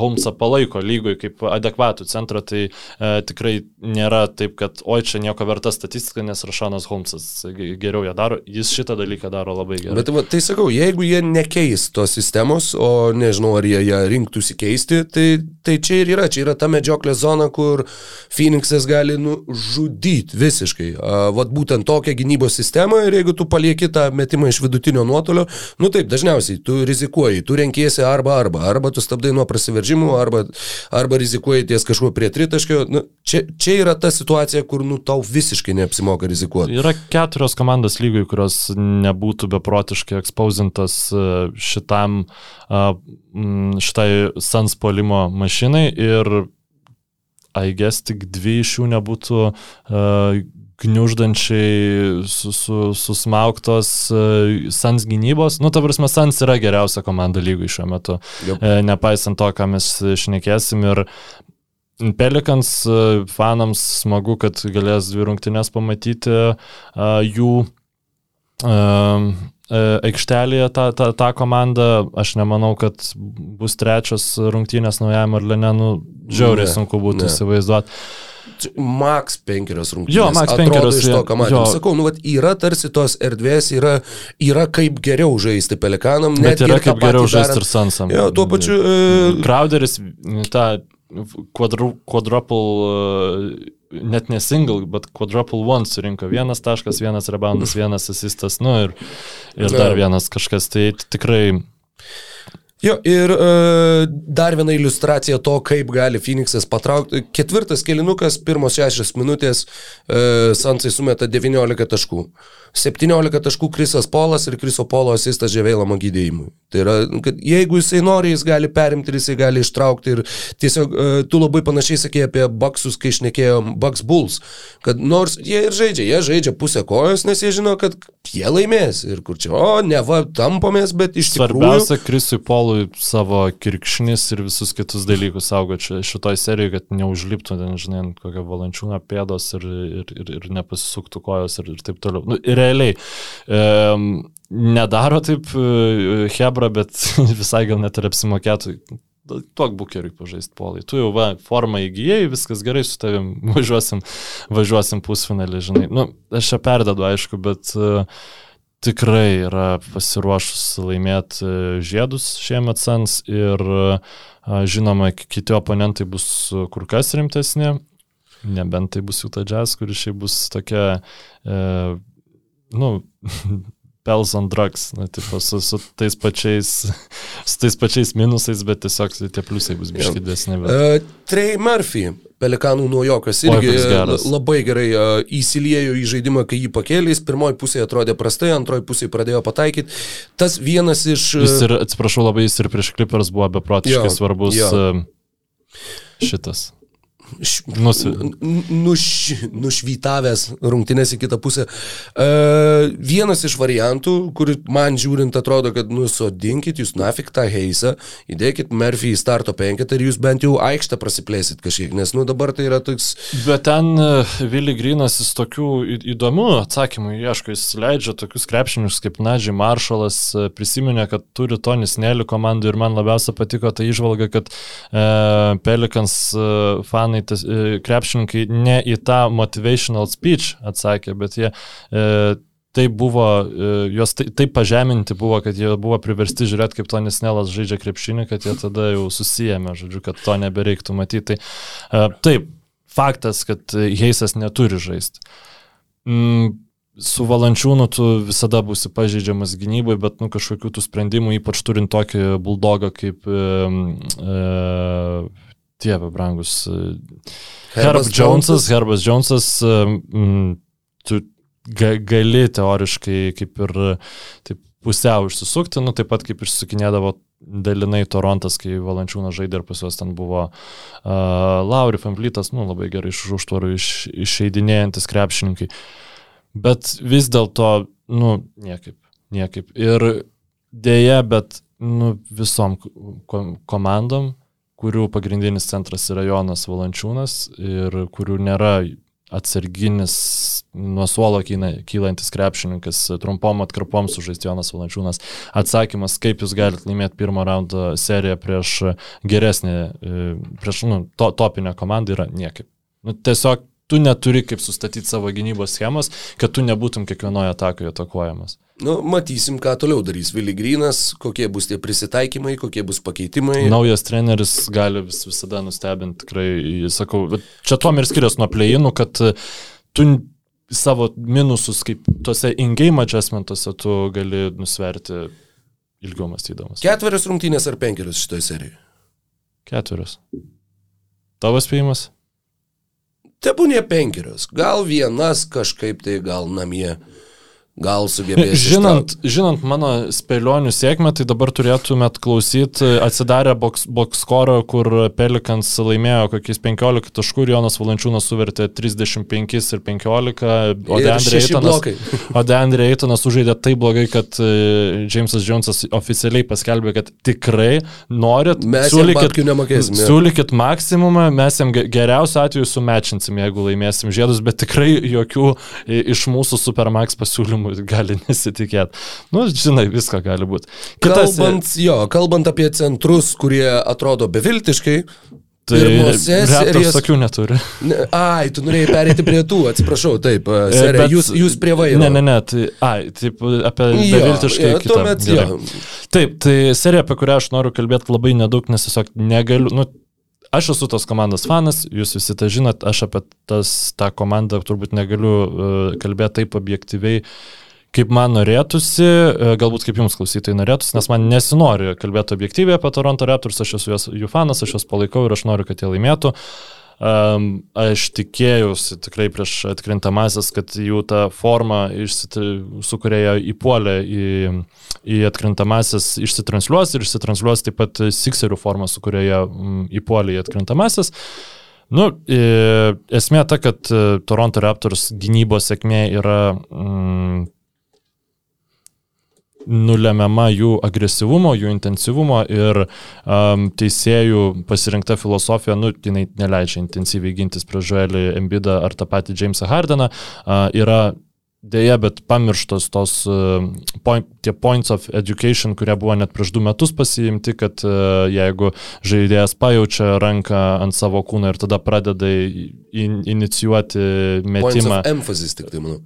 Holmesą palaiko lygoj kaip adekvatų centrą, tai e, tikrai nėra taip, kad oi čia nieko verta statistika, nes Rašanas Holmesas ge- geriau ją daro, jis šitą dalyką daro labai gerai. Bet va, tai sakau, jeigu jie nekeis tos sistemos, o nežinau, ar jie ją rinktųsi keisti, tai, tai čia ir yra, čia yra ta medžioklės zona, kur Phoenixas gali nužudyti visiškai. Vat būtent tokią gynybos sistemą ir jeigu tu palieki tą metimą iš vidutinio nuotolio, nu taip, dažniausiai tu rizikuoji, tu renkiesi arba arba, arba tu stabdai nuo prasiveržimų, arba, arba rizikuoji ties kažkuo prie tritaškio. Nu, čia, čia yra ta situacija, kur nu tau visiškai neapsimoka rizikuoti. Yra keturios komandos lygoj, kurios nebūtų beprotiškai ekspausintas e, šitam, šitai Sans polimo mašinai ir aigės tik dvi iš jų nebūtų uh, gniuždančiai su, su, susmauktos uh, Sans gynybos. Nu, ta prasme, Sans yra geriausia komanda lygui šiuo metu, Jop. e, nepaisant to, ką mes šnekėsim. Ir Pelikans e, fanams smagu, kad galės dvi rungtynės pamatyti a, jų um, aikštelėje tą, tą, tą komandą. Aš nemanau, kad bus trečias rungtynės naujajam Arlenė, nu, žiauriai Ne, sunku būtų ne. įsivaizduoti. Max penkerios rungtynės. Jo, max penkerios, Iš to, ką matėm. Sakau, nu, vat, yra tarsi tos erdvės, yra, yra kaip geriau žaisti pelikanam. Bet yra kaip geriau žaisti ir Sansam. Jo, tuo pačiu. E, Crowderis tą quadru, quadruple, e, net ne single, bet quadruple one surinko. Vienas taškas, vienas reboundas, vienas asistas, nu ir, ir dar vienas kažkas. Tai tikrai Jo, ir e, dar viena iliustracija to, kaip gali Phoenixas patraukti. Ketvirtas kilinukas, pirmos šešios minutės, e, Sansai sumeta 19 taškų. 17 taškų Krisas Polas ir Kriso Polo asistas Ževėlamo gydėjimui. Tai yra, kad jeigu jisai nori, jis gali perimti ir jisai gali ištraukti. Ir tiesiog e, tu labai panašiai sakė apie Baksus, kai išnekėjom Bucks Bulls, kad nors jie ir žaidžia, jie žaidžia pusę kojos, nes jie žino, kad jie laimės. Ir kur čia, o ne va, tampomės, bet iš tikrųjų... Svarbiausia Krisui Polui savo kirkšnis ir visus kitus dalykus saugočiau šitoj serijoje, kad neužliptų, ten, žinai, ant kokio valančiūno pėdos ir, ir, ir, ir nepasisuktų kojos ir, ir taip toliau. Nu, realiai. Um, nedaro taip e, Hebra, bet visai gal net ir apsimokėtų. Tuok bukeriui pažaisti polai. Tu jau va, formą įgyjai, viskas gerai su tavim, važiuosim, važiuosim pusfinalį, žinai. Nu, aš čia perdedu, aišku, bet uh, tikrai yra pasiruošus laimėti e, žiedus šiemet Sans ir e, žinoma, kiti oponentai bus kur kas rimtesni, nebent tai bus Utah Jazz, kuris šiaip bus tokia, e, nu, Pels on drugs, na, tipo, su, su, tais pačiais, su tais pačiais minusais, bet tiesiog tie pliusai bus biški didesni. Bet... Uh, Trey Murphy, pelikanų nuojokas, irgi uh, labai gerai uh, įsiliejo į žaidimą, kai jį pakėlė, jis pirmoji pusėje atrodė prastai, antroji pusėje pradėjo pataikyti. Tas vienas iš... uh, Jis ir, atsiprašau, labai jis ir prieš Clippers buvo beprotiškai Jo, svarbus jo. e, šitas. Š- Nusi- n- nuš, nušvytavęs rungtynės į kitą pusę. Uh, vienas iš variantų, kur man žiūrint atrodo, kad nusodinkit jūs nafik tą heisą, įdėkit Murphy į starto penketą ir jūs bent jau aikštę prasiplėsit kažkiek, nes nu dabar tai yra toks... Bet ten Vili Grinas jis tokių įdomių atsakymų ieško, jis leidžia tokius krepšinius kaip Nadžiai Maršalas, e, prisiminė, kad turi Tonis Nelį komandų ir man labiausiai patiko ta išvalga, kad e, Pelikans e, fanai, tas, e, krepšininkai ne į tą motivational speech atsakė, bet jie e, tai buvo, e, juos tai- taip pažeminti buvo, kad jie buvo priversti žiūrėti, kaip Tonis Nelas žaidžia krepšinį, kad jie tada jau susijėmė, žodžiu, kad to nebereiktų matyti. Tai, e, taip, faktas, kad Heisas neturi žaisti. Mm, su Valančiūnu tu visada būsi pažeidžiamas gynybai, bet nu, kažkokių tų sprendimų, ypač turint tokį buldogą kaip e, e, Dieve, brangus. e, Herb Jonesas, Herbas Jonesas, mm, tu ga, gali teoriškai kaip ir e, taip pusiau išsisukti, nu taip pat kaip išsukinėdavo dalinai Torontas, kai Valančiūnas žaidė ir pas juos ten buvo uh, Lauri Famplytas, nu labai gerai iš užtvarų iš, išeidinėjantis krepšininkai. Bet vis dėlto, nu, niekaip, niekaip. Ir dėja, bet, nu, visom ko komandom, kurių pagrindinis centras yra Jonas Valančiūnas ir kurių nėra atsarginis nuo suolo kylantis krepšininkas trumpom atkarpom sužaisti Jonas Valančiūnas. Atsakymas, kaip jūs galite laimėti pirmo raundo seriją prieš geresnį, e, prieš nu, to, topinę komandą yra niekaip. Nu, tiesiog tu neturi kaip sustatyti savo gynybos schemas, kad tu nebūtum kiekvienoje atakoje atakuojamas. Nu, matysim, ką toliau darys Vili Grinas, kokie bus tie prisitaikymai, kokie bus pakeitimai. Naujas treneris gali vis, visada nustebinti, tikrai, sakau, bet čia tuom ir skiriasi nuo plėjinų, kad e, tu savo minusus, kaip tuose in-game adjustmentuose, tu gali nusverti ilgiau mąstydamas. Ketverios rungtynės ar penkerios šitoje serijoje? Ketverius. Tavo spėjimas? Tebūnė penkerios. Gal vienas kažkaip tai gal namie. Gal sugebės. Žinant, žinant mano spėlionių sėkmę, tai dabar turėtumėt klausyti atsidarę box, box kur Pelikans laimėjo kokiais 15 taškų ir Jonas Valančiūnas suvertė 35 ir 15, o Deandre Eitonas, sužaidė taip blogai, kad e, Jamesas Jonesas oficialiai paskelbė, kad tikrai norit, Mes jo. siūlykit maksimumą, mes jam ge- geriausiu atveju sumečinsim, jeigu laimėsim žiedus, bet tikrai jokių e, iš mūsų Supermax pasiūlymų gali nesitikėti. Nu, žinai, viską gali būti. Kalbant, jo, kalbant apie centrus, kurie atrodo beviltiškai. tai Raptors tokių neturi. Ne, ai, tu norėjai perėti prie tų, atsiprašau, taip, e, serija, Bet- jūs, jūs prie vairo. Ne, ne, ne, tai, ai, taip, apie beviltiškai jo, kitą. tuomet jo. Taip, tai serija, apie kurią aš noriu kalbėti labai nedaug, nes tiesiog negaliu. Nu, Aš esu tos komandos fanas, jūs visi tą žinot, aš apie tas, tą komandą turbūt negaliu uh, kalbėti taip objektyviai, kaip man norėtųsi, uh, galbūt kaip jums klausytai norėtųsi, nes man nesinori kalbėti objektyviai apie Toronto Raptors, aš esu jos, jų fanas, aš juos palaikau ir aš noriu, kad jie laimėtų. Um, aš tikėjausi tikrai prieš atkrintamasis, kad jų ta forma, su kuria jie įpuolė į, į atkrintamasis, išsitransliuos ir išsitransliuos taip pat Sixerių forma, su kuria jie įpuolė į atkrintamasis. Nu, esmė ta, kad e, Toronto Raptors gynybos sėkmė yra mm, nulemiama jų agresyvumo, jų intensyvumo ir um, teisėjų pasirinkta filosofija, nu, jinai neleidžia intensyviai gintis prieš Joelį Embidą ar tą patį Jamesą Hardeną, uh, yra Deja, bet pamirštos tos point, tie points of education, kurie buvo net prieš du metus pasiimti, kad jeigu žaidėjas pajaučia ranką ant savo kūno ir tada pradeda in, inicijuoti metimą. emphasis, tik tai manau.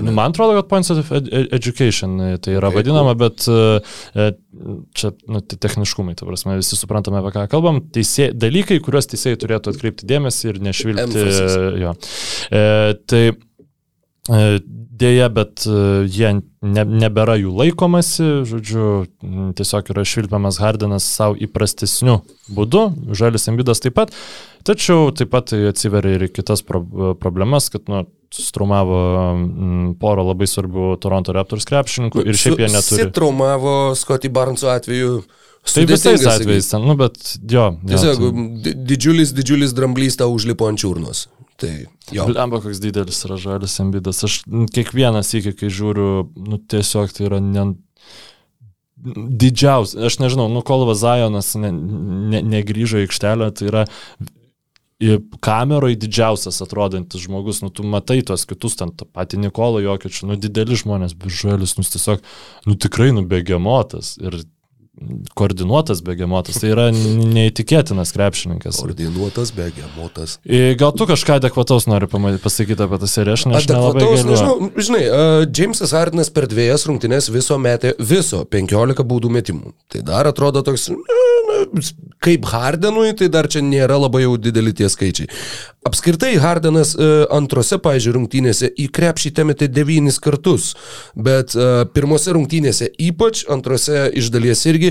Nu, man atrodo, kad points of ed ed education e, tai yra Okay, vadinama, bet e, čia nu, tai techniškumai, ta prasme, visi suprantame, apie ką kalbam. Teisė, dalykai, kuriuos teisėjai turėtų atkreipti dėmesį ir nešvilpti. E, tai e, dėja, bet e, jie ne, nebėra jų laikomasi, žodžiu, tiesiog yra švilpiamas Hardinas savo įprastesniu būdu, Žalis Embidas taip pat, tačiau taip pat tai atsiveria ir kitas pro, problemas, kad nu, sustraumavo mm, porą labai svarbių Toronto Raptors krepšininkų ir šiaip jie neturi. Sitraumavo Scotty Barneso atveju. Tai visais atvejais, ten, nu bet jo. jo Tiesiog tai- di- didžiulis, didžiulis dramblys tau užlipo ant čiurnos. Tai jo. Lemba, koks didelis yra žalis ambidas. Aš kiekvieną sykį, kai žiūriu, nu tiesiog tai yra ne, didžiausias. Aš nežinau, nu kol Vazajonas ne, ne, negrįžo į aikštelę, tai yra kameroje didžiausias atrodantis žmogus, nu tu matai tuos kitus, ten tą patį Nikolą Jokičių, nu dideli žmonės, biržuolis, nu tiesiog, nu tikrai nubegiamotas ir koordinuotas begemotas, tai yra neįtikėtinas krepšininkas. Ordinuotas, begemotas. I, Gal tu kažką adekvataus nori pasakyti apie tą seriją, aš, ne, aš nelabai Adekvataus, nežinau, žinai, uh, Jamesas Hardinas per dviejas rungtynes viso metė viso 15 baudų metimų. Tai dar atrodo toks, na, kaip Hardenui, tai dar čia nėra labai jau dideli tie skaičiai. Apskritai Hardenas uh, antrose, pažiūrėjau, rungtynėse į krepšį temetė devynis kartus, bet uh, pirmose rungtynėse ypač, antrose iš dalies irgi,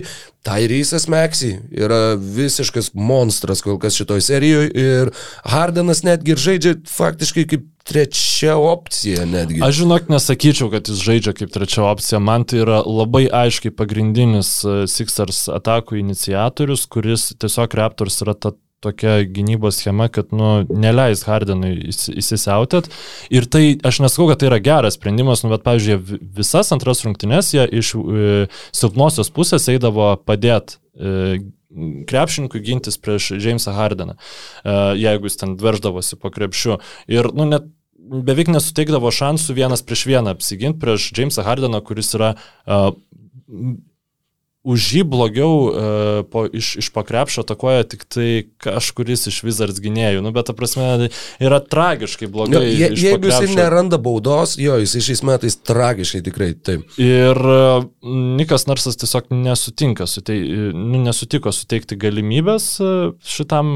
Tyrysas Meksy yra visiškas monstras kol kas šitoj serijoje ir Hardenas netgi ir žaidžia faktiškai kaip trečia opcija netgi. Aš žinok, nesakyčiau, kad jis žaidžia kaip trečia opcija. Man tai yra labai aiškiai pagrindinis e, Sixers atakų iniciatorius, kuris tiesiog Raptors yra ta tokia gynybos schema, kad, nu, neleis Hardenui įsi- įsisiautėt. Ir tai, aš nesakau, kad tai yra geras sprendimas, nu, bet, pavyzdžiui, vi- visas antras rungtynes jie iš e, silpnosios pusės eidavo padėti e, krepšininkui gintis prieš Jamesą Hardeną, e, jeigu jis ten verždavosi po krepšiu. Ir, nu, net beveik nesuteikdavo šansų vienas prieš vieną apsiginti prieš Jamesą Hardeną, kuris yra uh, už jį blogiau uh, po, iš, iš pakrepšio atakuoja tik tai kažkuris iš Wizards gynėjų. Nu, bet, ta prasme, yra tragiškai blogai. je, iš jeigu jis pakrepšio. neranda baudos, jo, jis šiais metais tragiškai tikrai taip. Ir uh, Nikas Narsas tiesiog nesutinka, sutei, nu, nesutiko suteikti galimybės uh, šitam,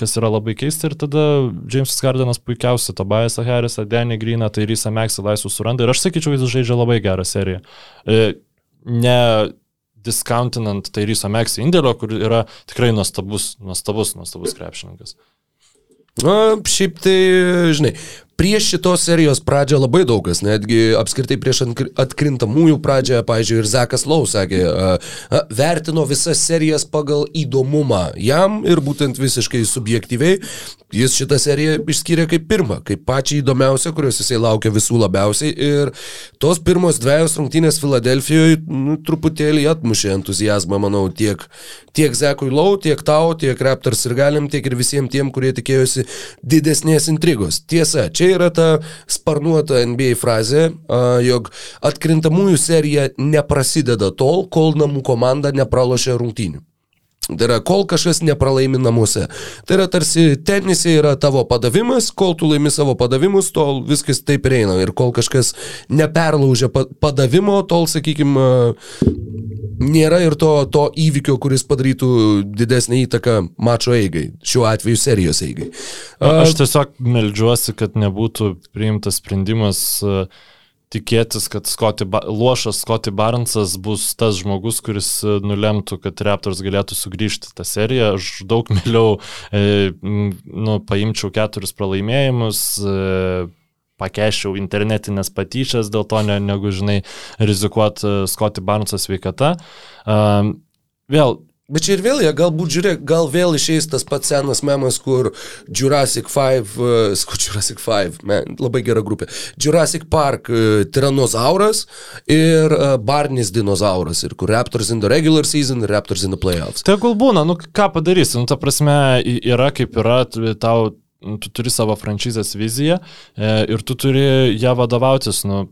kas yra labai keista. Ir tada Jamesas Gardinas puikiausiai Tobiasą Harrisą, Danny Greeną, tai Rysą Meksą laisvų suranda. Ir aš sakyčiau, jis žaidžia labai gerą seriją. E, Ne discountinant tai Ryso Meksą indėlio, kur yra tikrai nuostabus, nuostabus, nuostabus krepšininkas. Na, šiaip tai, žinai, prieš šitos serijos pradžią labai daug kas, netgi apskritai prieš atkri- atkrintamųjų pradžią, pažiūrėjau, ir Zekas Lau sakė, vertino visas serijas pagal įdomumą jam ir būtent visiškai subjektyviai. Jis šitą seriją išskyrė kaip pirmą, kaip pačią įdomiausią, kurios jisai laukia visų labiausiai. Ir tos pirmos dviejos rungtynės Filadelfijoje nu, truputėlį atmušė entuzijazmą, manau, tiek, tiek Zekui Lau, tiek tau, tiek Raptors ir galim, tiek ir visiems tiem, kurie tikėjosi didesnės intrigos. Tiesa, čia yra ta sparnuota NBA frazė, jog atkrintamųjų serija neprasideda tol, kol namų komanda nepralošia rungtynių. Tai yra, kol kažkas nepralaimi namuose. Tai yra tarsi tenisė yra tavo padavimas, kol tu laimi savo padavimus, tol viskas taip ir eina. Ir kol kažkas neperlaužia pa- padavimo, tol, sakykime, nėra ir to, to įvykio, kuris padarytų didesnį įtaką mačo eigai, šiuo atveju serijos eigai. A, Aš tiesiog meldžiuosi, kad nebūtų priimtas sprendimas tikėtis, kad Scotty lošas Scotty Barnesas bus tas žmogus, kuris nulemtų, kad Raptors galėtų sugrįžti tą seriją. Aš daug mieliau e, nu, paimčiau keturis pralaimėjimus. E, pakeščiau internetinės patyčias, dėl to ne, negu, žinai, rizikuot e, Scotty Barnesą sveikata. Um, vėl, Bet čia ir vėl, jie galbūt žiūrėk, gal vėl išeis tas pats senas memas, kur Jurassic 5, uh, sko Jurassic 5, man, labai gera grupė, Jurassic Park uh, tiranozauras ir uh, Barnis dinozauras, ir kur Raptors in the regular season, Raptors in the playoffs. Tegul būna, nu ką padarysi, nu ta prasme yra kaip yra, tau, tu turi savo franšizės viziją e, ir tu turi ją vadovautis, nu,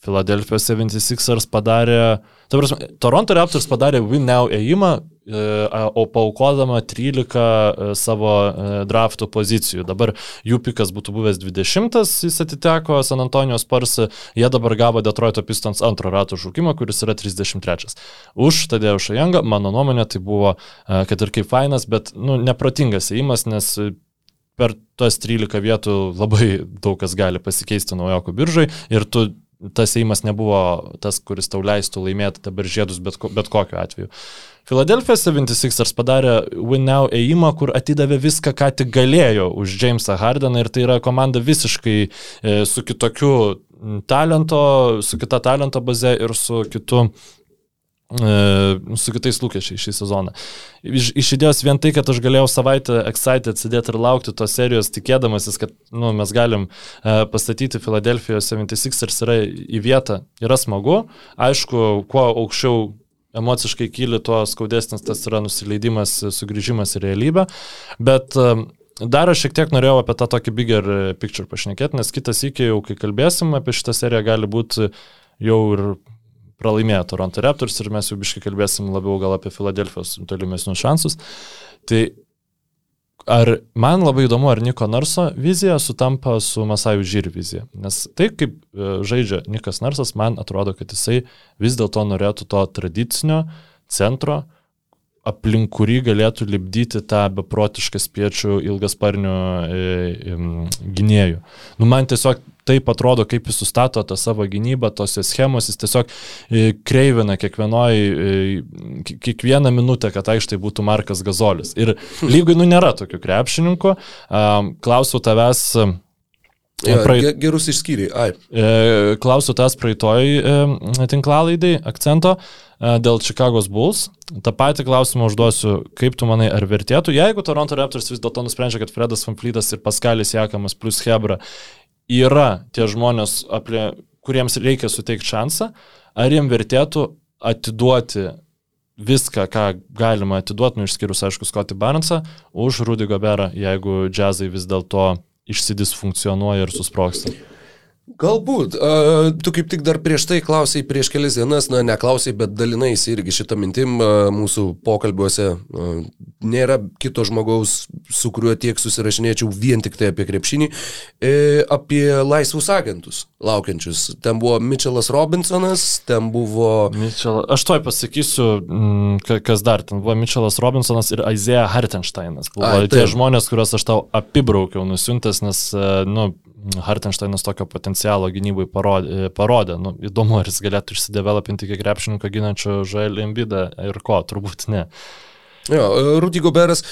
Philadelphia 76ers padarė, ta prasme, Toronto Raptors padarė win now ėjimą, e, o paukodama 13 e, savo e, draftų pozicijų. Dabar jų pikas būtų buvęs 20, jis atiteko San Antonijos Spurs, jie dabar gavo Detroito Pistons antro rato šaukimą, kuris yra 33. Už Tadėjų Šajangą, mano nuomonė, tai buvo, kad ir kaip fainas, bet, nu, neprotingas ėjimas, nes per tas 13 vietų labai daug kas gali pasikeisti naujokų biržai ir tu tas įimas nebuvo tas, kuris tau leistų laimėti dabar žiedus bet, bet kokiu atveju. Philadelphia 76ers padarė win now ėjimą, kur atidavė viską, ką tik galėjo už Jamesą Hardeną ir tai yra komanda visiškai e, su kitokiu talento, su kita talento baze ir su kitu su kitais lūkesčiais šį sezoną. Iš, iš idėjos vien tai, kad aš galėjau savaitę excited sėdėti ir laukti tos serijos, tikėdamasis, kad nu, mes galim e, pastatyti Philadelphia 76ers yra į vietą, yra smagu. Aišku, kuo aukščiau emociškai kyli, tuo skaudesnis tas yra nusileidimas, sugrįžimas į realybę. Bet e, Dar aš šiek tiek norėjau apie tą tokį bigger picture pašnekėti, nes kitas iki jau, kai kalbėsim apie šitą seriją, gali būti jau ir pralaimėjo Toronto Raptors ir mes jau biškai kalbėsim labiau gal apie Filadelfijos tolimesnius šansus. Tai ar man labai įdomu, ar Niko Narso vizija sutampa su Masajų Žyr vizija. Nes tai, kaip e, žaidžia Nikas Narsas, man atrodo, kad jisai vis dėlto norėtų to tradicinio centro, aplink kurį galėtų libdyti tą beprotišką spiečių ilgasparnių e, gynėjų. Nu, man tiesiog taip atrodo, kaip jis sustato tą savo gynybą, tose schemos, jis tiesiog e, kreivina kiekvienoj, e, ki- kiekvieną minutę, kad aikštai būtų Markas Gazolis. Ir lygui, nu, nėra tokių krepšininkų. Klausiau tavęs. Ja, praeit- ge- gerus išskyriai. Ai. E, Klausiu tas praeitoj e, tinklalaidai akcento e, dėl Chicago's Bulls. Ta pati klausimą užduosiu, kaip tu manai, ar vertėtų, jeigu Toronto Raptors vis dėlto nusprendžia, kad Fredas Fanflytas ir Paskalis Jakamas plus Hebra yra tie žmonės, apie, kuriems reikia suteikti šansą, ar jiem vertėtų atiduoti viską, ką galima atiduoti, nu išskyrus, aišku, Scotty Barnesą, už Rudy Goberą, jeigu džiazai vis dėlto išsidisfunkcionuoja ir susproksta. Galbūt. Uh, tu kaip tik dar prieš tai klausai prieš kelias dienas, na, neklausai, bet dalinais irgi šitą mintim uh, mūsų pokalbiuose. Uh, nėra kito žmogaus, su kuriuo tiek susirašinėčiau vien tik tai apie krepšinį, e, apie laisvus agentus laukiančius. Ten buvo Mitchellas Robinsonas, ten buvo... Mitchell, aš toj pasakysiu, mm, ka- kas dar. Ten buvo Mitchellas Robinsonas ir Isaiah Hartensteinas. Buvo Ai, Ai, tie žmonės, kuriuos aš tau apibraukiau, nusiuntęs, nes, e, nu, Hartensteinas tokio potencialo gynybai parodė. parodė. Nu, įdomu, ar jis galėtų išsidevelopinti iki krepšininko ginančio Žaelį Embidą ir ko, turbūt ne. Jo, e, Rudy Goberas.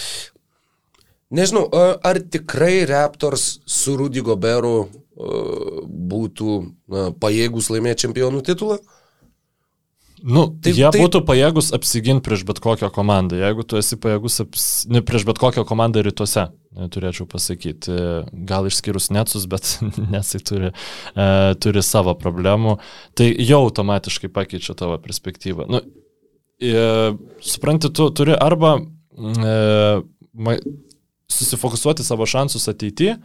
Nežinau, a- ar tikrai Raptors su Rudy Goberu e, būtų na, pajėgus laimėti čempionų titulą? Nu, Tai- tai, jie tai- tai... būtų pajėgus apsiginti prieš bet kokią komandą. Jeigu tu esi pajėgus aps... ne, prieš bet kokią komandą rytuose, e, turėčiau pasakyti. E, Gal išskyrus Netsus, bet Nesai turi, e, turi savo problemų. Tai jau automatiškai pakeičia tavo perspektyvą. Nu, e, supranti, tu turi arba e, ma, susifokusuoti savo šansus ateityje,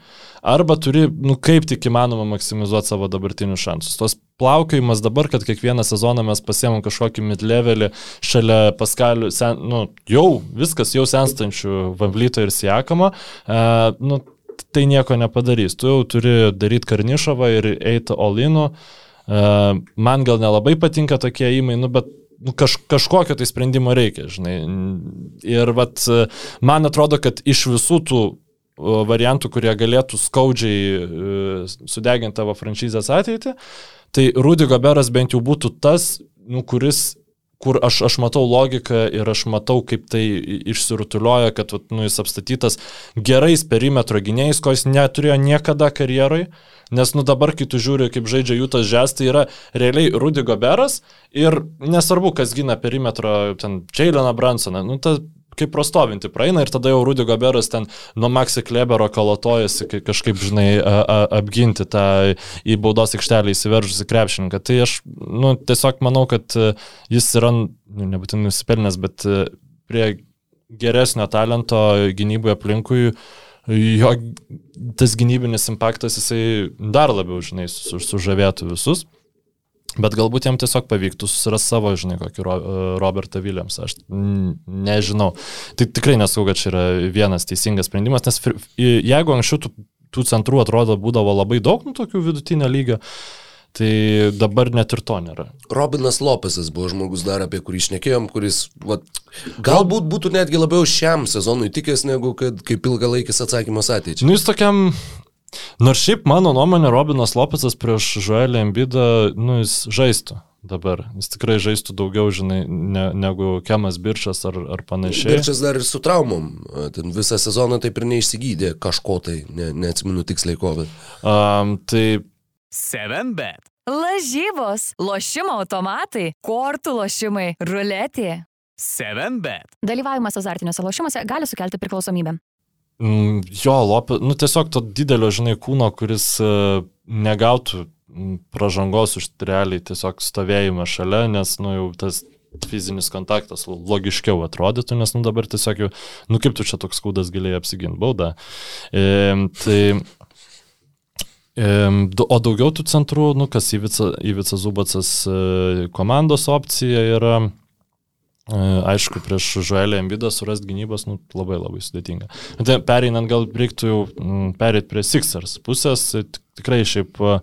arba turi, nu, kaip tik įmanoma maksimizuoti savo dabartinius šansus. Tos plaukiojimas dabar, kad kiekvieną sezoną mes pasiemam kažkokį mid-levelį šalia paskalių, sen, nu, jau viskas, jau senstančių Vamblyto ir Siekamo, uh, nu, tai nieko nepadarys. Tu jau turi daryti Karnišovą ir eiti Olinu. Uh, man gal nelabai patinka tokie įmai, nu, bet nu, kaž, kažkokio tai sprendimo reikia, žinai. Ir vat, man atrodo, kad iš visų tų variantų, kurie galėtų skaudžiai e, sudeginti tavo franšizės ateitį, tai Rudy Goberas bent jau būtų tas, nu, kuris kur aš, aš matau logiką ir aš matau, kaip tai išsirutulioja, kad nu, jis apstatytas gerais perimetro gynėjais, ko jis neturėjo niekada karjeroj. Nes nu dabar, kai tu žiūri, kaip žaidžia Jūtas Žes, tai yra realiai Rudy Goberas ir nesvarbu, kas gina perimetro, ten Jaileną Bransoną, nu ta kaip prostovinti praeina ir tada jau Rudy Goberas ten nuo Maxi Klebero kalatojasi kai kažkaip, žinai, a, a, apginti tą į baudos aikštelę įsiveržusi krepšininką. Tai aš, nu, tiesiog manau, kad e, jis yra, nu, nebūtinai nusipelnęs, bet e, prie geresnio talento gynyboje aplinkui jo tas gynybinis impaktas jisai dar labiau, žinai, su, sužavėtų visus. Bet galbūt jam tiesiog pavyktų susirasti savo, žinai, kokį Ro, Robertą Williams. Aš nežinau. Tai tikrai nesau, kad čia yra vienas teisingas sprendimas, nes jeigu anksčiau tų, tų centrų atrodo būdavo labai daug, nu, tokių vidutinio lygio, tai dabar net ir to nėra. Robinas Lopesas buvo žmogus dar, apie kurį išnekėjom, kuris vat, galbūt būtų netgi labiau šiam sezonui tikęs, negu kad kaip ilgalaikis atsakymas ateičiai. Nu, jis tokiam Nors šiaip mano nuomonė, Robinas Lopesas prieš Žuelį Embidą, nu, jis žaistų dabar. Jis tikrai žaistų daugiau, žinai, ne, negu Kemas Birčas ar, ar panašiai. Birčas dar ir su traumom. Ten visą sezoną taip ir neišsigydė kažko tai, ne, neatsimenu tiksliai ko, bet. Um, tai 7bet. Lažybos, lošimo automatai, kortų lošimai, ruletė. 7bet. Dalyvavimas azartiniuose lošimuose gali sukelti priklausomybę. Mm, Jo, Lopė, nu tiesiog to didelio, žinai, kūno, kuris e, negautų mm, pražangos už realiai tiesiog stovėjimą šalia, nes, nu jau tas fizinis kontaktas logiškiau atrodytų, nes, nu dabar tiesiog jau, nu kaip tu čia toks kūdas galėjai apsiginti baudą. E, tai, o daugiau tų centrų, nu kas Ivica, Ivica Zubacas e, komandos opcija yra. E, Aišku, prieš Žuelį Embidą surasti gynybos nu, labai labai sudėtinga. Tai pereinant gal reiktų jau mm, perėti prie Sixers pusės. Tik- Tikrai šiaip e,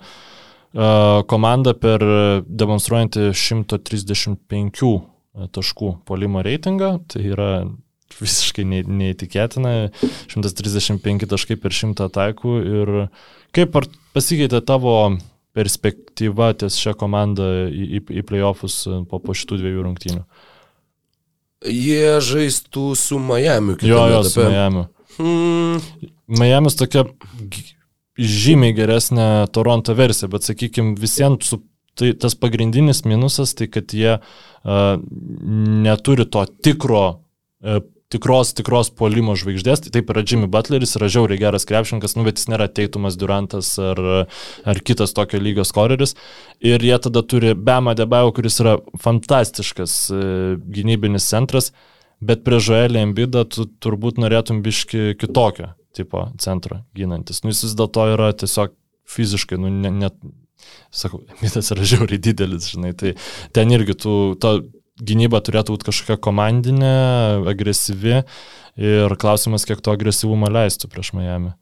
e, komanda per demonstruojantį 135 taškų polimo reitingą, tai yra visiškai neįtikėtina, 135 taškai per 100 ataikų ir kaip pasikeitė tavo perspektyva ties šią komandą į, į, į playoffus po, po šitų dviejų rungtynių? Jie žaistų su Miami. Jo, jo, su etape. Miami. Hmm, Miami's tokia žymiai geresnė Toronto versija, bet sakykime, visiems su, tai tas pagrindinis minusas, tai kad jie uh, neturi to tikro, uh, tikros, tikros polimo žvaigždės. Tai taip yra Jimmy Butleris, yra žiauriai geras krepšininkas, nu, bet jis nėra Teitumas Durantas ar, ar kitas tokio lygio skoreris. Ir jie tada turi Bema Debao, kuris yra fantastiškas uh, gynybinis centras. Bet prie Žoelį Embidą tu turbūt norėtum biški kitokio tipo centro ginantis. Nu, jis vis dėlto yra tiesiog fiziškai, nu, net, net sakau, Embidas yra žiauriai didelis, žinai, tai ten irgi tu, to gynyba turėtų būti kažkokia komandinė, agresyvi ir klausimas, kiek to agresyvumo leistų prieš Miami.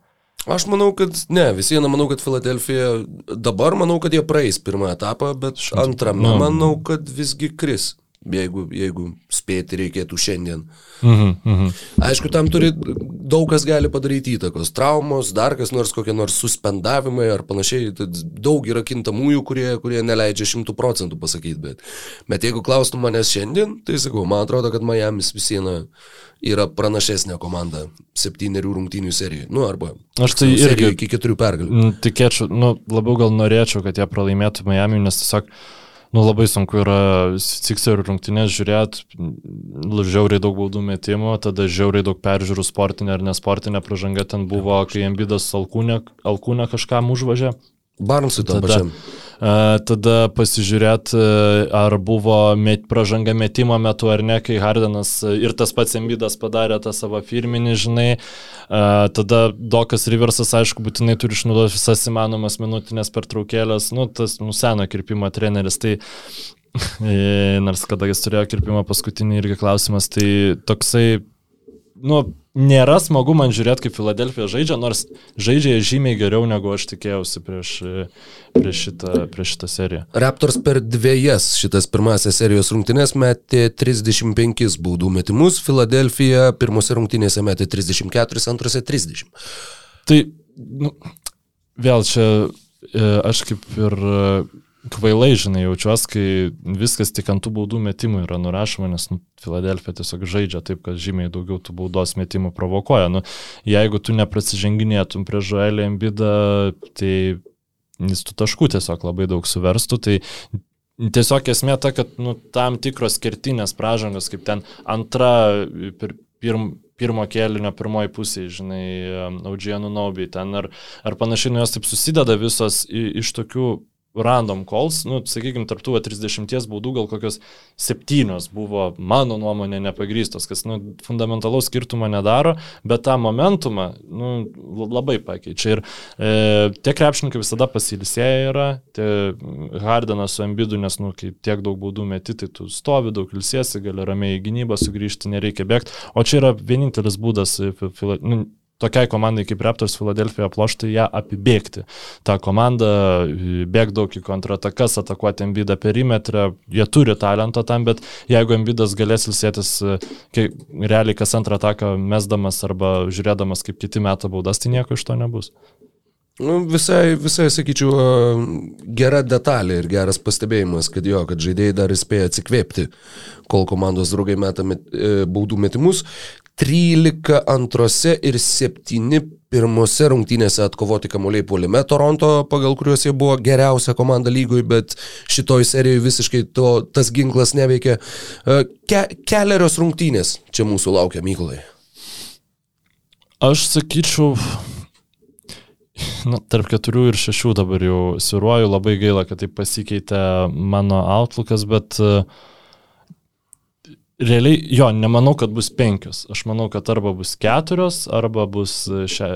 Aš manau, kad ne, vis viena manau, kad Filadelfija dabar manau, kad jie praeis pirmą etapą, bet antrame nu. manau, kad visgi kris, jeigu, jeigu spėti reikėtų šiandien. Mhm, mhm. Aišku, tam turi daug kas gali padaryti įtakos. Traumos, dar kas nors, kokie nors suspendavimai ar panašiai. Daug yra kintamųjų, kurie, kurie neleidžia šimtų procentų pasakyti. Bet, bet jeigu klaustum manęs šiandien, tai sakau, man atrodo, kad Miami's vis viena yra pranašesnė komanda septynerių rungtynių serijai. Nu, arba Aš tai irgi- iki keturių pergalių. Tikėčiau, nu, labiau gal norėčiau, kad jie pralaimėtų Miami, nes tiesiog, nu, labai sunku yra Sixerių rungtynės žiūrėti, žiauriai daug baudų metimų, tada žiauriai daug peržiūrų sportinė ar nesportinė pražanga ten buvo, kai Embidas Alkūnė, Alkūnė kažkam užvažė. Barnsui tam pačiam. E, Tada pasižiūrėti, ar buvo met, pražanga metimo metu ar ne, kai Hardenas e, ir tas pats Embidas padarė tą savo firminį, žinai. Tada Dokas Riversas, aišku, būtinai turi išnaudoti visas įmanomas minutinės pertraukėlės, nu, tas nuseno kirpimo treneris. Tai e, nors kada jis turėjo kirpimą paskutinį irgi klausimas, tai toksai, nu, nėra smagu man žiūrėti, kaip Filadelfija žaidžia, nors žaidžia žymiai geriau, negu aš tikėjausi prieš, prieš, šitą, prieš šitą seriją. Raptors per dviejas šitas pirmasias serijos rungtynės metė 35 baudų metimus, Filadelfija pirmose rungtynėse metė 34, antrose 30. Tai, nu, vėl čia e, aš kaip ir kvailai, žinai, jaučiuosi, kai viskas tik ant tų baudų metimų yra nurašoma, nes nu, Filadelfija tiesiog žaidžia taip, kad žymiai daugiau tų baudos metimų provokuoja. Nu, jeigu tu neprasiženginėtum prie Žoelį Embidą, tai jis tų taškų tiesiog labai daug suverstų. Tai Tiesiog esmė ta, kad nu, tam tikros kertinės pražangos, kaip ten antra, pir, pirm, pirmo kėlinio pirmoji pusė, žinai, Audžienų Naubiai ten ar, ar panašiai, nu jos taip susideda visos iš tokių random calls, nu, sakykime, tarptų va 30 baudų gal kokios septynios buvo, mano nuomonė, nepagrystos, kas, nu, fundamentalaus skirtumo nedaro, bet tą momentumą, nu, labai pakeičia. Ir e, tie krepšininkai visada pasilisėję yra, tie Hardenas su Embidu, nes, nu, kai tiek daug baudų meti, tai tu stovi, daug ilsiesi, gali ramiai į gynybą sugrįžti, nereikia bėgti. O čia yra vienintelis būdas, e, nu, tokiai komandai kaip Raptors Filadelfija plošti ją apibėgti. Ta komanda e, bėg daug į kontratakas, atakuoti Embidą perimetrą, jie turi talento tam, bet jeigu Embidas galės ilsėtis, kai realiai kas antrą ataką mesdamas arba žiūrėdamas kaip kiti metą baudas, tai nieko iš to nebus. Nu, visai, visai, sakyčiau, gera detalė ir geras pastebėjimas, kad jo, kad žaidėjai dar įspėja atsikvėpti, kol komandos draugai meta met, e, baudų metimus. 13 antrose ir 7 pirmose rungtynėse atkovoti kamuoliai puolime Toronto, pagal kuriuos jie buvo geriausia komanda lygoj, bet šitoj serijoje visiškai to, tas ginklas neveikia. E, Ke, keliarios rungtynės čia mūsų laukia, Mykolai. Aš sakyčiau, nu, tarp keturių ir šešių dabar jau sviruoju, labai gaila, kad tai pasikeitė mano outlookas, bet uh, realiai, jo, nemanau, kad bus penkios. Aš manau, kad arba bus keturios, arba bus še,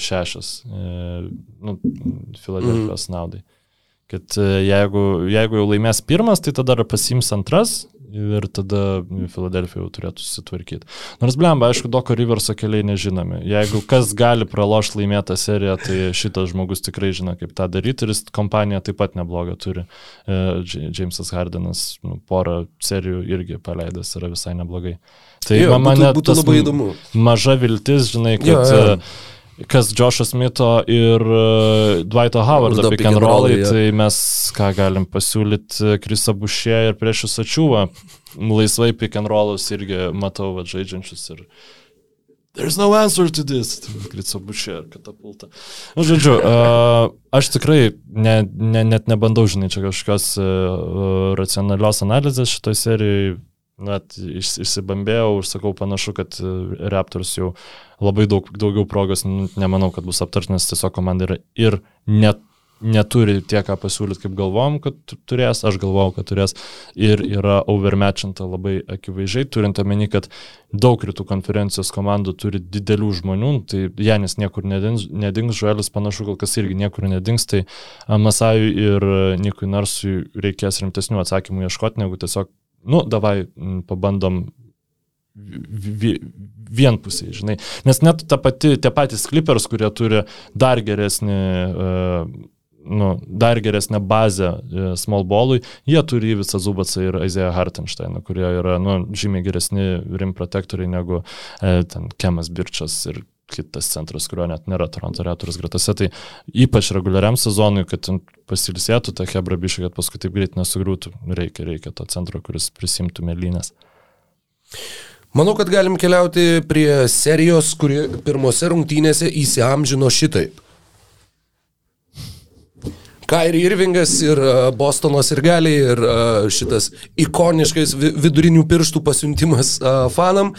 šešios. E, nu, Filadelfijos mm. naudai. Kad e, jeigu, jeigu jau laimės pirmas, tai tada pasims antras, ir tada Filadelfija jau turėtų susitvarkyti. Nors blemba, aišku, Doko Riverso keliai nežinomi. Jeigu kas gali pralošti laimėtą seriją, tai šitas žmogus tikrai žino, kaip tą daryti ir jis kompanija taip pat neblogą turi. Džeimsas Hardenas nu, porą serijų irgi paleidęs yra visai neblogai. Tai jo, man būtų, būtų labai įdomu. Maža viltis, žinai, kad... Jo, jo kas Josh'o Smito ir uh, Dwighto Howardo pick and rollai, tai mes ką galim pasiūlyti Krisa Bušė ir prieš jūs ačiūvą. Laisvai pick and rollus irgi matau va, žaidžiančius ir There's no answer to this. Krisa Bušė ir katapulta. Nu, žodžiu, uh, aš tikrai ne, ne, net nebandau, žinai, čia kažkokios uh, racionalios analizės šitoje serijoje net išsibambėjau ir sakau, panašu, kad e, Raptors jau labai daug, daugiau progos nemanau, kad bus aptartinas, tiesiog komanda yra ir net neturi tiek ką pasiūlyti, kaip galvom, kad turės, aš galvojau, kad turės ir yra overmatchinta labai akivaizdžiai, turint omeny, kad daug rytų konferencijos komandų turi didelių žmonių, tai Janis niekur nedings, nedings Žuelis panašu, kol kas irgi niekur nedings, tai Masajui ir Nikui Narsui reikės rimtesnių atsakymų ieškoti, negu tiesiog nu, davai, pabandom vienpusiai, žinai. Nes net ta pati, tie patys Clippers, kurie turi dar geresnį, uh, nu, dar geresnę bazę uh, small ballui, jie turi visą Zubatsą ir Isaiah Hartensteiną, kurie yra, nu, žymiai geresni rim protektoriai negu uh, ten Kemas Birčas ir kitas centras, kurio net nėra Toronto Raptors gretose, tai ypač reguliariam sezonui, kad pasilisėtų tą Hebra bišį, kad paskui taip greit nesugriūtų, reikia, reikia to centro, kuris prisimtų mėlynės. Manau, kad galim keliauti prie serijos, kuri pirmose rungtynėse įsiamžino šitaip. Kairi Irvingas ir Bostonas ir galiai ir šitas ikoniškas vidurinių pirštų pasiuntimas fanam.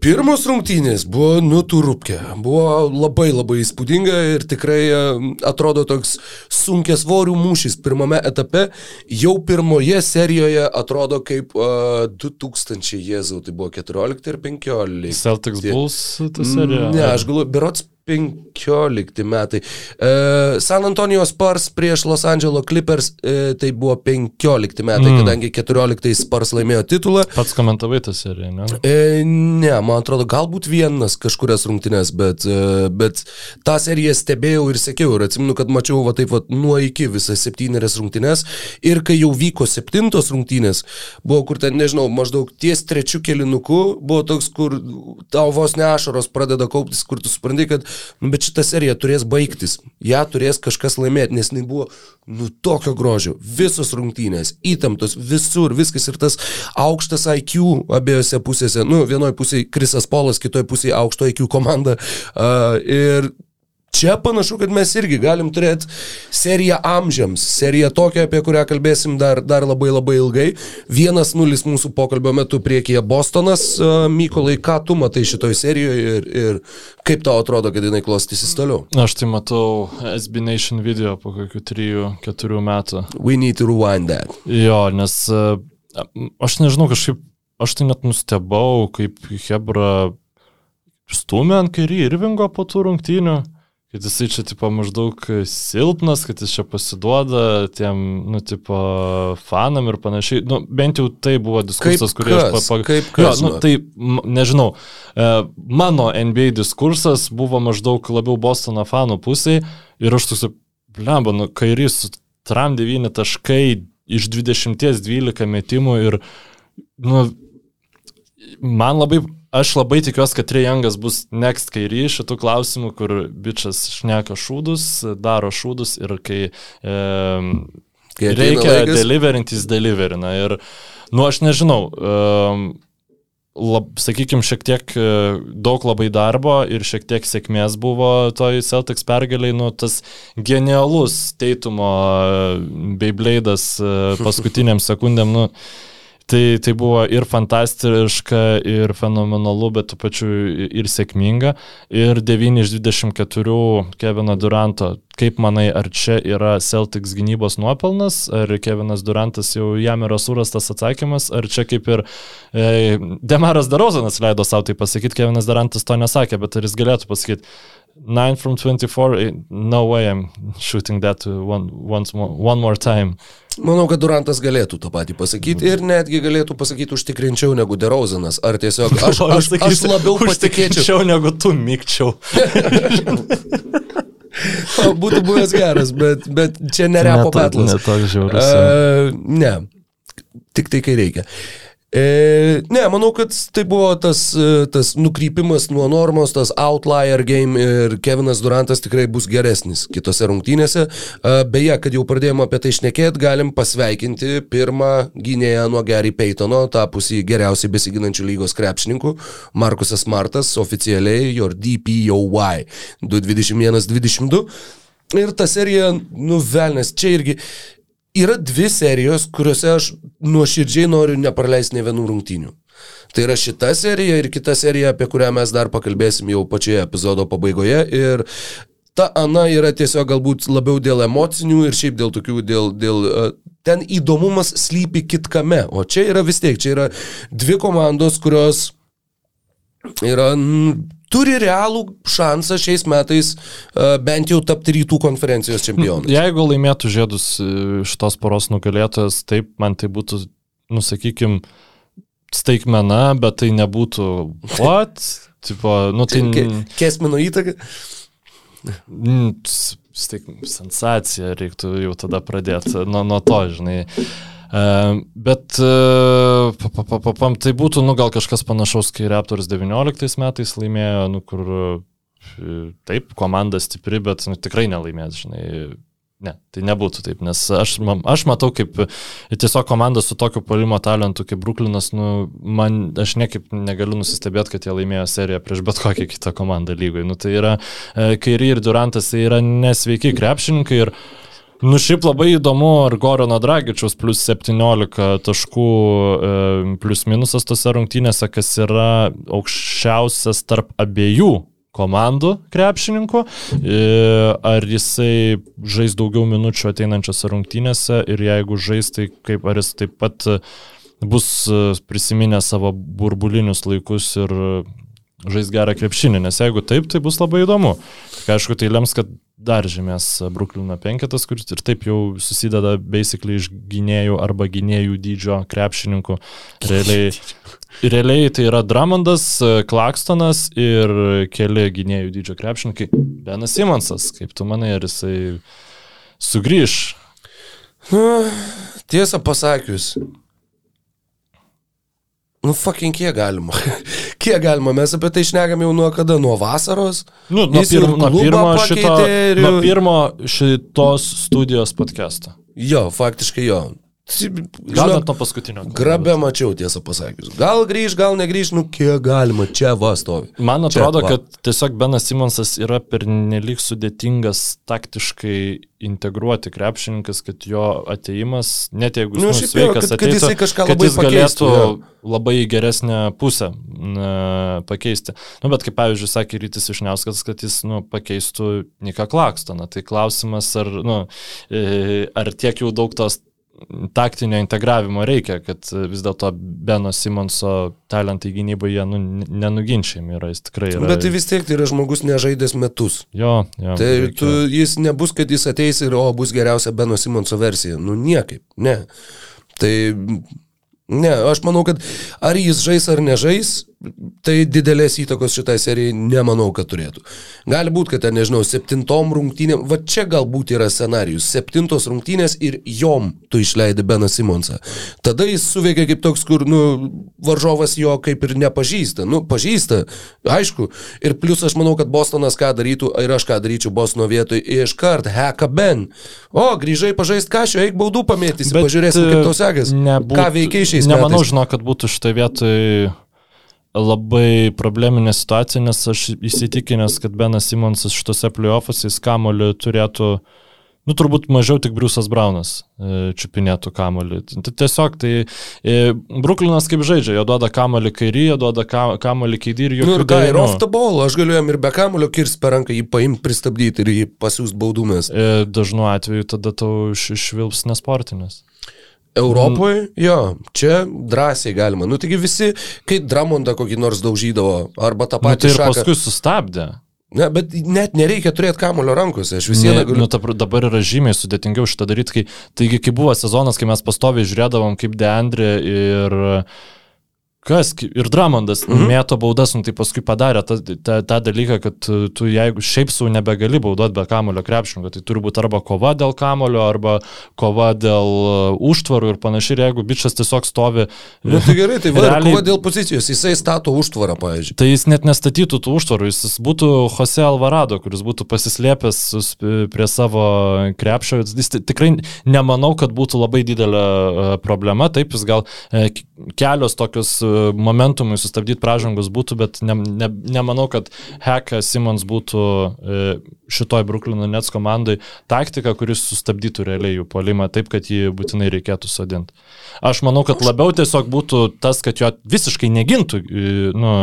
Pirmos rungtynės buvo nuturupkė, buvo labai labai įspūdinga ir tikrai e, atrodo toks sunkės svorių mūšis pirmame etape, jau pirmoje serijoje atrodo kaip uh, 2000 Jėzau, tai buvo 14 ir 15. Celtics Bulls ta serija? Ne, aš galvoju, berots 15 metai. E, San Antonijos Spurs prieš Los Angeles Clippers e, tai buvo 15 metai, mm. kadangi 14 Spurs laimėjo titulą. Pats komentavai tą seriją, ne? E, ne, man atrodo, galbūt vienas kažkurias rungtynes, bet, e, bet tą seriją stebėjau ir sekiau ir atsimenu, kad mačiau va taip va nuo iki visas septynerias rungtynes ir kai jau vyko septintos rungtynės, buvo kur ten, nežinau, maždaug ties trečių kelinuku, buvo toks, kur tau vos ne ašaros pradeda kauptis, kur tu supranti, kad Nu, bet šita serija turės baigtis. Ja turės kažkas laimėti, nes jinai buvo, nu, tokio grožio. Visos rungtynės, įtemptos, visur, viskas ir tas aukštas IQ abiejose pusėse. Nu, vienoje pusėje Krisas Polas, kitoje pusėje aukšto IQ komanda. Uh, ir Čia panašu, kad mes irgi galim turėti seriją amžiams, seriją tokią, apie kurią kalbėsim dar, dar labai labai ilgai. Vienas nulis mūsų pokalbio metu priekyje Bostonas. Mykolai, ką tu matai šitoj serijoje ir, ir kaip tau atrodo, kad jinai klostysis toliau? Aš tai matau SB Nation video po kokių 3-4 metų. We need to rewind that. Jo, nes aš nežinau, kažkaip aš tai net nustebau, kaip Hebra stumė ant kairį Irvingo po tų rungtynių kad jisai čia, tipo, maždaug silpnas, kad jis čia pasiduoda tiem, nu, tipo, fanam ir panašiai. Nu, bent jau tai buvo diskursas, kurį aš papagavau. Kaip kas? Jo, nu, tai, nežinau, e, mano NBA diskursas buvo maždaug labiau Bostono fanų pusėje ir aš toks, blemba, nu, kairys, tram 9 taškai iš 20-12 metimų ir, nu, man labai aš labai tikiuosi, kad Trijangas bus next kairį šitų klausimų, kur bičias šneka šūdus, daro šūdus ir kai e, Kai reikia laikas- deliverint, jis deliverina. Ir, nu, aš nežinau, um, lab, sakykime, šiek tiek e, daug labai darbo ir šiek tiek sėkmės buvo toj Celtics pergaliai, nu, tas genialus teitumo Beyblade'as e, paskutiniam sekundėm, nu, Tai, tai buvo ir fantastiška, ir fenomenalu, bet tu pačiu ir sėkminga. Ir 9 iš 24 Kevino Duranto. Kaip manai, ar čia yra Celtics gynybos nuopelnas, ar Kevinas Durantas jau jam yra surastas atsakymas, ar čia kaip ir e, Demaras Darozanas leido savo tai pasakyti, Kevinas Durantas to nesakė, bet ar jis galėtų pasakyti, 9 from 24, eh, no way I'm shooting that one, once more, one more time. Manau, kad Durantas galėtų tą patį pasakyti ir netgi galėtų pasakyti užtikrinčiau negu Derozanas. Ar tiesiog aš, aš, aš labiau. Užtikrinčiau negu tu mygčiau. O, Būtų buvęs geras, bet, bet čia nerepo petlas. Netoks žiaurus. Uh, ne, tik tai kai reikia. E, ne, manau, kad tai buvo tas, e, tas nukrypimas nuo normos, tas outlier game ir Kevinas Durantas tikrai bus geresnis kitose rungtynėse. E, beje, kad jau pradėjome apie tai šnekėti, galim pasveikinti pirmą gynėją nuo Gary Paytono, tapusį geriausiai besiginančių lygos krepšininkų, Markusas Martas, oficialiai jo DPOY 221-22. Ir ta serija, nu, velnės, čia irgi yra dvi serijos, kuriuose aš nuoširdžiai noriu nepraleisti ne vienų rungtynių. Tai yra šita serija ir kita serija, apie kurią mes dar pakalbėsim jau pačioje epizodo pabaigoje. Ir ta Ana yra tiesiog galbūt labiau dėl emocinių ir šiaip dėl tokių, dėl, dėl uh, ten įdomumas slypi kitkame. O čia yra vis tiek, čia yra dvi komandos, kurios yra, n, turi realų šansą šiais metais uh, bent jau tapti rytų konferencijos čempionu. Jeigu laimėtų žiedus e, šitos poros nugalėtojas, taip, man tai būtų, nusakykim, staigmena, bet tai nebūtų what? Tipo, nu tai... Kesmino įtaka. Mm, sensacija reiktų jau tada pradėti nuo, nuo to, žinai. Uh, bet uh, pa, pa, pa, pa, pam, tai būtų, nu, gal kažkas panašaus, kai Raptors 19 metais laimėjo, nu, kur uh, taip, komanda stipri, bet nu, tikrai nelaimės, žinai. Ne, tai nebūtų taip, nes aš, aš matau kaip tiesiog komanda su tokiu polimo talentu kaip Bruklinas, nu, man, aš niekaip negaliu nusistebėti, kad jie laimėjo seriją prieš bet kokią kitą komandą lygoje. Nu, tai yra, e, Kairi ir Durantas tai yra nesveiki krepšininkai ir Nu, šiaip labai įdomu, ar Gorano Dragičiaus plus 17 taškų e, plus minusas tose rungtynėse, kas yra aukščiausias tarp abiejų komandų krepšininkų, e, ar jisai žais daugiau minučių ateinančiose rungtynėse ir jeigu žais, tai kaip ar jis taip pat bus e, prisiminę savo burbulinius laikus ir žais gerą krepšinį, nes jeigu taip, tai bus labai įdomu. Tik aišku, tai lems, kad dar žymės Bruklino penketas, kuris ir taip jau susideda basically iš gynėjų arba gynėjų dydžio krepšininkų. Realiai, realiai tai yra Dramondas, Klakstonas ir keli gynėjų dydžio krepšininkai. Benas Simonsas, kaip tu manai, ar jisai sugrįž? Tiesą pasakius. Nu, fucking kiek galima. kiek galima, mes apie tai šnekam jau nuo kada, nuo vasaros. Nu, nuo, Jis ir pirmo, nuo, pirmo šito, ir nuo pirmo šitos studijos podcast'o. Jo, faktiškai jo. Gal Žinok, nuo paskutinio. Grabę mačiau, tiesą pasakius. Gal grįž, gal negrįž, nu kiek galima, čia va stovi. Man Čia, atrodo, va. kad tiesiog Benas Simonsas yra pernelyg sudėtingas taktiškai integruoti krepšininkas, kad jo ateimas, net jeigu jis Nu, nu, sveikas, kad- kad ateitų, jisai kažką kad labai jis galėtų pakeistų, jo. labai geresnę pusę na, pakeisti. Nu, bet kaip pavyzdžiui sakė Rytis Išniauskas, kad jis nu, pakeistų Niką Klakstoną. Tai klausimas, ar, nu, e, ar tiek jau daug tos taktinio integravimo reikia, kad vis dėlto Beno Simonso talentai gynyboje nu, nenuginčiami yra, jis tikrai yra. Bet tai vis tiek tai yra žmogus nežaidęs metus. Jo, jo. Tai reikia- tu, jis nebus, kad jis ateis ir o bus geriausia Beno Simonso versija. Nu niekaip, ne. Tai ne, aš manau, kad ar jis žais ar nežais, tai didelės įtakos šitai serijai nemanau, kad turėtų. Gali būti, kad ten, nežinau, septintom rungtynėm, va čia galbūt yra scenarius. Septintos rungtynės ir jom tu išleidi Beną Simonsą. Tada jis suveikia kaip toks, kur, nu, varžovas jo kaip ir nepažįsta. Nu, pažįsta, aišku. Ir plus aš manau, kad Bostonas ką darytų, ir aš ką daryčiau Bostono vietoj, iškart, heka Ben. O, grįžai pažaisti kažką, eik baudų pamėtysi, pažiūrėsim, kaip tau sekasi. Ką veikiai šiais Nemanau, žinau, kad būtų šitoje vietoje labai probleminė situacija, nes aš įsitikinęs, kad Benas Simonsas šitose playoffuose kamoliu turėtų, nu turbūt mažiau tik Briusas Braunas e, čiupinėtų kamolį. T- Tiesiog tai e, Bruklinas kaip žaidžia, jo duoda kamolį kairį, jo duoda ka- kamolį kairį ir Nu jokių ir ką, ir off the ball, aš galiu jam ir be kamulio kirsti per ranką, jį paimti, pristabdyti ir jį pasiūsti baudumės. E, Dažnu atveju tada tau iš- išvilps nesportinis. Europoje, jo, čia drąsiai galima. Nu taigi visi, kai Dramondą kokį nors daužydavo, arba tą Nu, patį tai ir šaką. paskui sustabdė. Ne, bet net nereikia turėti kamulio rankose, aš vis Ne, viena galiu. nu, ta, dabar yra žymiai sudėtingiau šitą daryti, kai, taigi, kai buvo sezonas, kai mes pastoviai žiūrėdavom kaip Deandrė ir kas, ir Dramondas mhm. mėto baudas, nu, tai paskui padarė tą, tą, tą dalyką, kad tu jeigu šiaip sau nebegali baudoti be kamulio krepšininko, tai turi būti arba kova dėl kamulio, arba kova dėl uh, užtvarų ir panašiai, ir jeigu bičias tiesiog stovi. Nu tai gerai, tai va, Realiai- kova dėl pozicijos, jisai stato užtvarą, pavyzdžiui. Tai jis net nestatytų tų užtvarų, jis būtų Jose Alvarado, kuris būtų pasislėpęs prie savo krepšio. Jis ti- tikrai nemanau, kad būtų labai didelė e, problema. Taip, jis gal e, kelios tokios momentumai sustabdyti pražangus būtų, bet ne, ne, nemanau, kad Heka Simons būtų e, šitoj Bruklino Nets komandai taktika, kuris sustabdytų realiai jų polimą taip, kad jį būtinai reikėtų sodinti. Aš manau, kad labiau tiesiog būtų tas, kad jo visiškai negintų e, nu,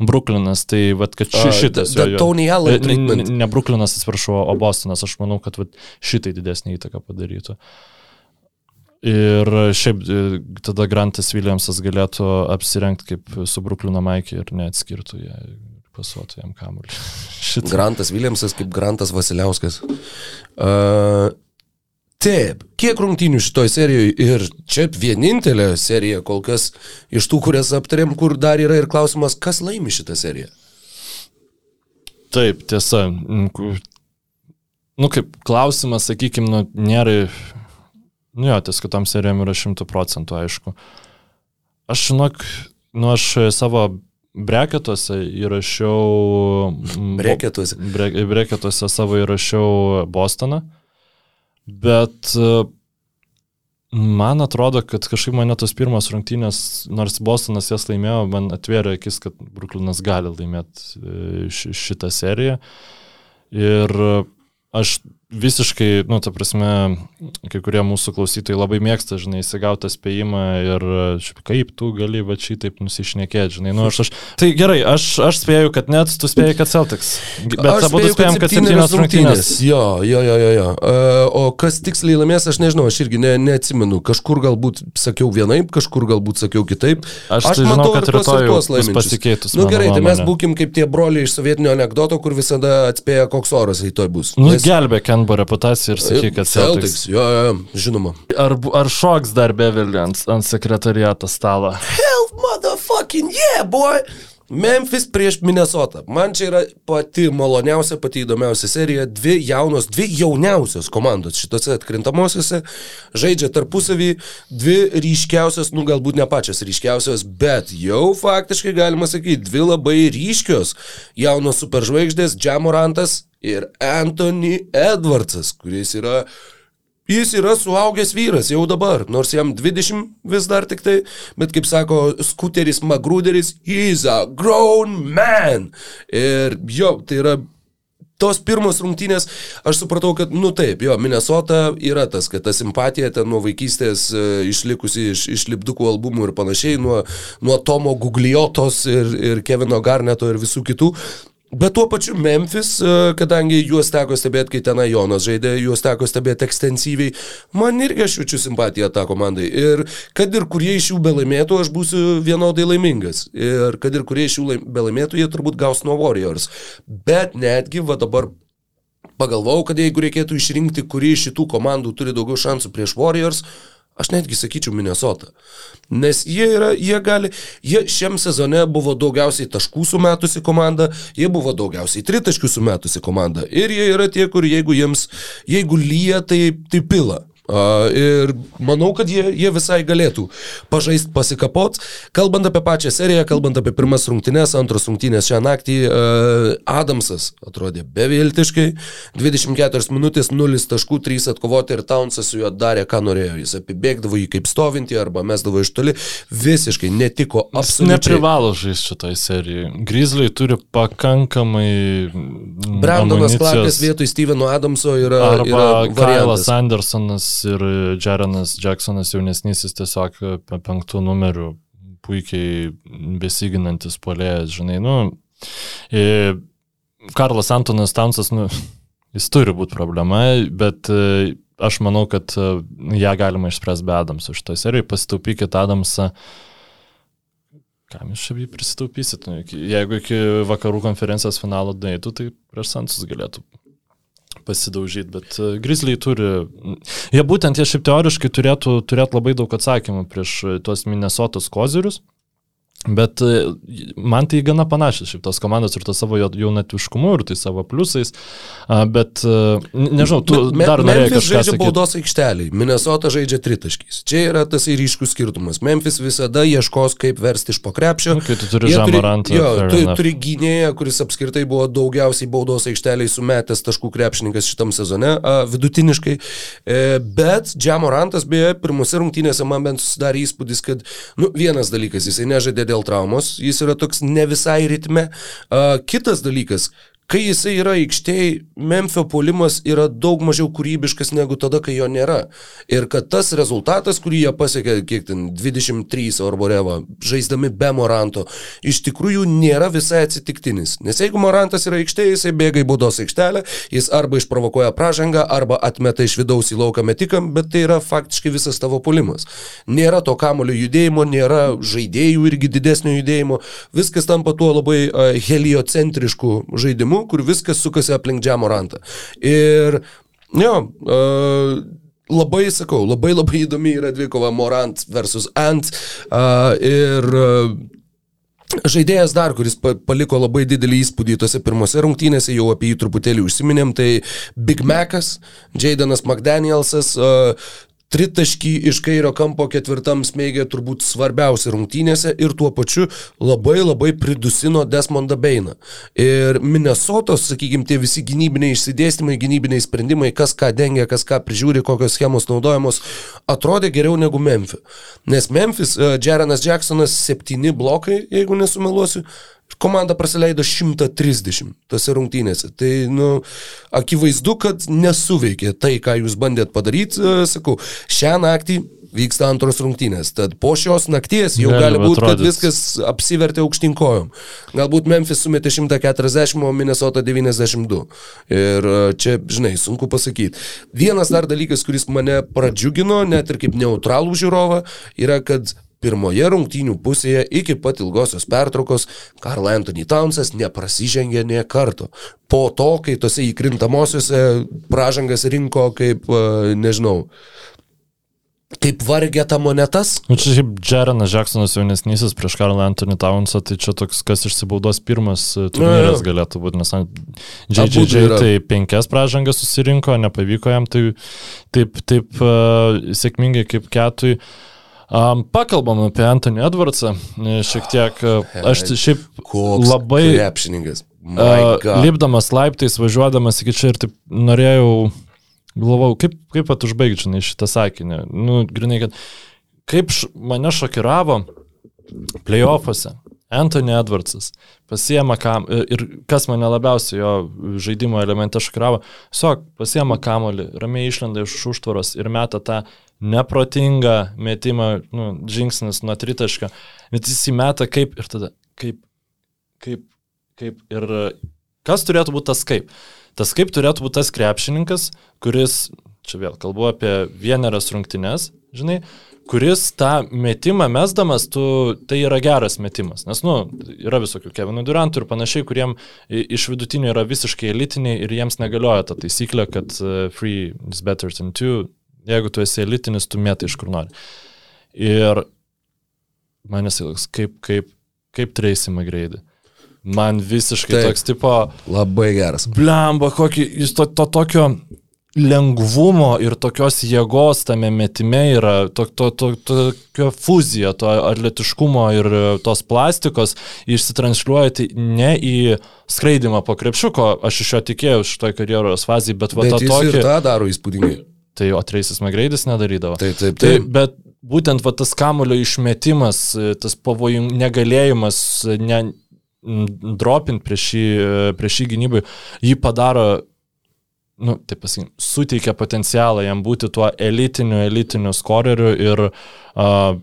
Bruklinas, tai vad, kad ši, šitas... jo- Tony Allen E, ne-. Ne, Bruklinas, atsiprašau, o Bostonas, aš manau, kad vat, šitai didesnį įtaką padarytų. Ir šiaip e, tada Grantas Williamsas galėtų apsirengti kaip su Bruklino Maikė ir neatskirtų ją pasuotų jam kamuolį. Grantas Williamsas kaip Grantas Vasiliauskas. Uh, taip, kiek rungtynių šitoj serijoje ir čia vienintelė serija kol kas iš tų, kurias aptarėm, kur dar yra ir klausimas, kas laimi šitą seriją. Taip, tiesa. Nu, kaip klausimas, sakykime, nu, nėra. Nu jo, ties kitom serijom yra šimtų procentų, aišku. Aš žinok, nu aš savo breketuose įrašiau... Breketuose. Bre, breketuose savo įrašiau Bostoną, bet e, man atrodo, kad kažkaip mane tos pirmos rungtynės, nors Bostonas jas laimėjo, man atvėrė akis, kad Bruklinas gali laimėti e, ši- šitą seriją. Ir aš visiškai, nu, ta prasme, kai kurie mūsų klausytojai labai mėgsta, žinai, įsigautą spėjimą ir e, kaip tu gali va šitaip nusišnekėti, žinai, nu, aš, aš, tai gerai, aš, aš spėjau, kad net, tu spėjai, kad Celtics, bet Aš abu spėjom, kad septynios rungtynės. Jo, jo, jo, jo. jo. Uh, o kas tiksliai laimės, aš nežinau, aš irgi ne, neatsimenu. Kažkur galbūt sakiau vienaip, kažkur galbūt sakiau kitaip. Aš tai žinau, kad ir tuos ir tuos laiminčius. pasikeitus, Nu mano gerai, tai mes būkim kaip tie broliai iš sovietinio anegdoto, kur visada atspėja, koks oras rytoj bus. Nu, Nes- gelbė Kenbo reputaciją ir sakyk, kad Celtics. Celtics. Jo, jo, žinoma. Ar, ar šoks dar Beverly ant, ant sekretariato stalo? Hell motherfucking yeah, boy! Memphis prieš Minnesotą. Man čia yra pati maloniausia, pati įdomiausia serija. Dvi jaunos, dvi jauniausios komandos šitose atkrintamosiose žaidžia tarpusavį. Dvi ryškiausios, nu galbūt ne pačios ryškiausios, bet jau faktiškai galima sakyti, dvi labai ryškios jaunos superžvaigždės - Jamorantas ir Anthony Edwardsas, kuris yra Jis yra suaugęs vyras jau dabar, nors jam 20 vis dar tik tai, bet kaip sako skuteris Magrūderis, he's a grown man. Ir jo, tai yra tos pirmos rungtynės, aš supratau, kad, nu taip, jo, Minnesota yra tas, kad ta simpatija ten nuo vaikystės e, išlikusi iš, iš lipdukų albumų ir panašiai, nuo, nuo Tomo Gugliotos ir, ir Kevino Garneto ir visų kitų. Bet tuo pačiu Memphis, e, kadangi juos teko stebėti, kai tenai Jonas žaidė, juos teko stebėti ekstensyviai, man irgi aš jaučiu simpatiją tą komandai. Ir kad ir kurie iš jų belaimėtų, aš būsiu vienodai laimingas. Ir kad ir kurie iš jų laim- belaimėtų, jie turbūt gaus nuo Warriors. Bet netgi va dabar pagalvojau, kad jeigu reikėtų išrinkti, kuri iš šitų komandų turi daugiau šansų prieš Warriors, Aš netgi sakyčiau Minnesota. Nes jie, yra, jie gali, jie šiam sezone buvo daugiausiai taškų sumetusi komanda, jie buvo daugiausiai tritaškių sumetusi komanda. Ir jie yra tie, kur jeigu jiems, jeigu lyja, tai, tai pila. Ir manau, kad jie, jie visai galėtų pažaisti pasikapot. Kalbant apie pačią seriją, kalbant apie pirmas rungtynes, antros rungtynės šią naktį, Adamsas atrodė beviltiškai. 24 minutės, 0 taškų, 3 atkovoti ir Townsas su juo darė, ką norėjo. Jis apibėgdavo jį kaip stovinti arba mesdavo iš toli. Visiškai netiko absoliučiai. neprivalo žaisti šitoj serijai. Grizzliai turi pakankamai. mm, Brandonas. Clarkas vietoj Steveno Adamso yra, Arba yra Kailas. Andersonas ir Jarenas Jacksonas jaunesnysis tiesiog pe- penktų numerių puikiai besiginantis polėjas, žinai, nu. Karlas Antonas Townsas, nu, jis turi būti problema, bet e, aš manau, kad e, ją galima išspręsti be Adamso šitoje serijoje. Pasitaupykit Adamsą. Kam čia jį prisitaupysit? Nu, iki- jeigu iki vakarų konferencijos finalo daitų, tai prieš Sansus galėtų pasidaužyti, bet e, Grizzliai turi, jie būtent jie šiaip teoriškai turėtų turėti labai daug atsakymų prieš e, tuos Minnesotos kozirius, bet e, man tai gana panašios šiaip tos komandos ir to savo jau- jaunatviškumu ir tai savo pliusais, bet e, nežinau, tu Me- dar norėjai Memphis kažką žaidžia sakyti. baudos aikšteliai, Minnesota žaidžia tritaškiais. Čia yra tas ir ryškus skirtumas. Memphis visada ieškos, kaip versti iš pokrepšio. Nu, kai tu turi Jie Žamorantą, Jo, tu, enough. turi gynėją, kuris apskritai buvo daugiausiai baudos aikšteliai sumetęs taškų krepšininkas šitam sezone, vidutiniškai. E, bet Džamorantas, beje, pirmose rungtynėse man bent susidarė įspūdis, kad, nu, vienas dalykas, jisai nežaidė dėl traumos, jis yra toks ne visai ritme. Kitas dalykas, Kai jisai yra aikštėje, Memphio puolimas yra daug mažiau kūrybiškas negu tada, kai jo nėra. Ir kad tas rezultatas, kurį jie pasiekė, kiek ten 23 Orboreva, žaisdami be Moranto, iš tikrųjų nėra visai atsitiktinis. Nes jeigu Morantas yra aikštėje, jisai bėga į baudos aikštelę, jis arba išprovokuoja pražangą, arba atmeta iš vidaus į lauką metikam, bet tai yra faktiškai visas tavo puolimas. Nėra to kamulio judėjimo, nėra žaidėjų irgi didesnio judėjimo, viskas tampa tuo labai heliocentrišku žaidimu, kur viskas sukasi aplink Džamorantą. Ir, jo, uh, labai sakau, labai labai įdomi yra dvikova Morant versus Ant. Uh, ir uh, Žaidėjas dar, kuris pa- paliko labai didelį įspūdį tose pirmose rungtynėse, jau apie jį truputėlį užsiminėm, tai Big Macas, Jadanas McDanielsas, uh, tritaškį iš kairio kampo ketvirtam smėgė turbūt svarbiausia rungtynėse ir tuo pačiu labai labai pridusino Desmondą Beiną. Ir Minnesotos, sakykime, tie visi gynybiniai išsidėstymai, gynybiniai sprendimai, kas ką dengia, kas ką prižiūri, kokios schemos naudojamos, atrodė geriau negu Memphis. Nes Memphis, uh, Jarenas Jacksonas, septyni blokai, jeigu nesumeluosiu, komanda praleido 130 tose rungtynėse. Tai, nu, akivaizdu, kad nesuveikė tai, ką jūs bandėt padaryti. E, Sakau, šią naktį vyksta antros rungtynės. Tad po šios nakties jau Gali gali būti, kad viskas apsivertė aukštinkojom. Galbūt Memphis sumetė 140, o Minnesota 92. Ir e, čia, žinai, sunku pasakyti. Vienas dar dalykas, kuris mane pradžiugino, net ir kaip neutralų žiūrovą, yra, kad pirmoje rungtynių pusėje iki pat ilgosios pertraukos Karl Anthony Townsas neprasižengė nie karto. Po to, kai tose įkrintamosiose pražangas rinko kaip, e, nežinau, kaip vargeta monetas. Nu, čia šiaip Jarenas Jacksonas jaunesnysis prieš Karlą Anthony Townsą, tai čia toks, kas išsibaudos pirmas e, turnyras galėtų būti, nes JJJ tai penkias pražangas susirinko, nepavyko jam tai taip, taip uh, sėkmingai kaip ketui. Um, pakalbam apie Anthony Edwardsą, e, šiek tiek, e, aš tai šiaip Koks labai krepšininkas. Uh, lipdamas laiptais, važiuodamas iki čia ir taip norėjau, galvau, kaip, kaip pat užbaigti žinai, šitą sakinį. Nu, grinai, kad kaip š, mane šokiravo playoffuose Anthony Edwardsas pasiema kam ir kas mane labiausiai jo žaidimo elemente šokiravo, tiesiog pasiema kamolį, ramiai išlenda iš užtvaros ir meta tą neprotingą metimą, nu, žingsnis nuo tritaškio, bet jis įmeta kaip ir tada, kaip, kaip, kaip ir kas turėtų būti tas kaip. Tas kaip turėtų būti tas krepšininkas, kuris, čia vėl kalbu apie vieneras rungtynes, žinai, kuris tą metimą mesdamas, tu, tai yra geras metimas. Nes, nu, yra visokių Kevinų Durantų ir panašiai, kuriem iš vidutinių yra visiškai elitiniai ir jiems negalioja ta taisyklė, kad uh, free is better than two. Jeigu tu esi elitinis, tu metai iš kur nori. Ir manęs ilgs, kaip, kaip, kaip Tracy McGrady. Man visiškai Taip. Toks tipo, Labai geras. blemba, kokį, jis to, to tokio lengvumo ir tokios jėgos tame metime yra, to, to, to, tokio fuzija, to atletiškumo ir e, tos plastikos išsitransliuoja tai ne į skraidimą po krepšiuko, aš iš jo tikėjau šitoj karjeros fazėje, bet va Bet tą tokį... ir tą daro įspūdingai. Tai o Traisis Magreidis nedarydavo. Taip, taip, Tai, taip. bet būtent va, tas kamulio išmetimas, tas pavojing negalėjimas, ne, m, dropint prieš jį, prieš jį gynybai, jį padaro, nu, taip pasakykim, suteikia potencialą jam būti tuo elitiniu, elitiniu skoreriu ir uh,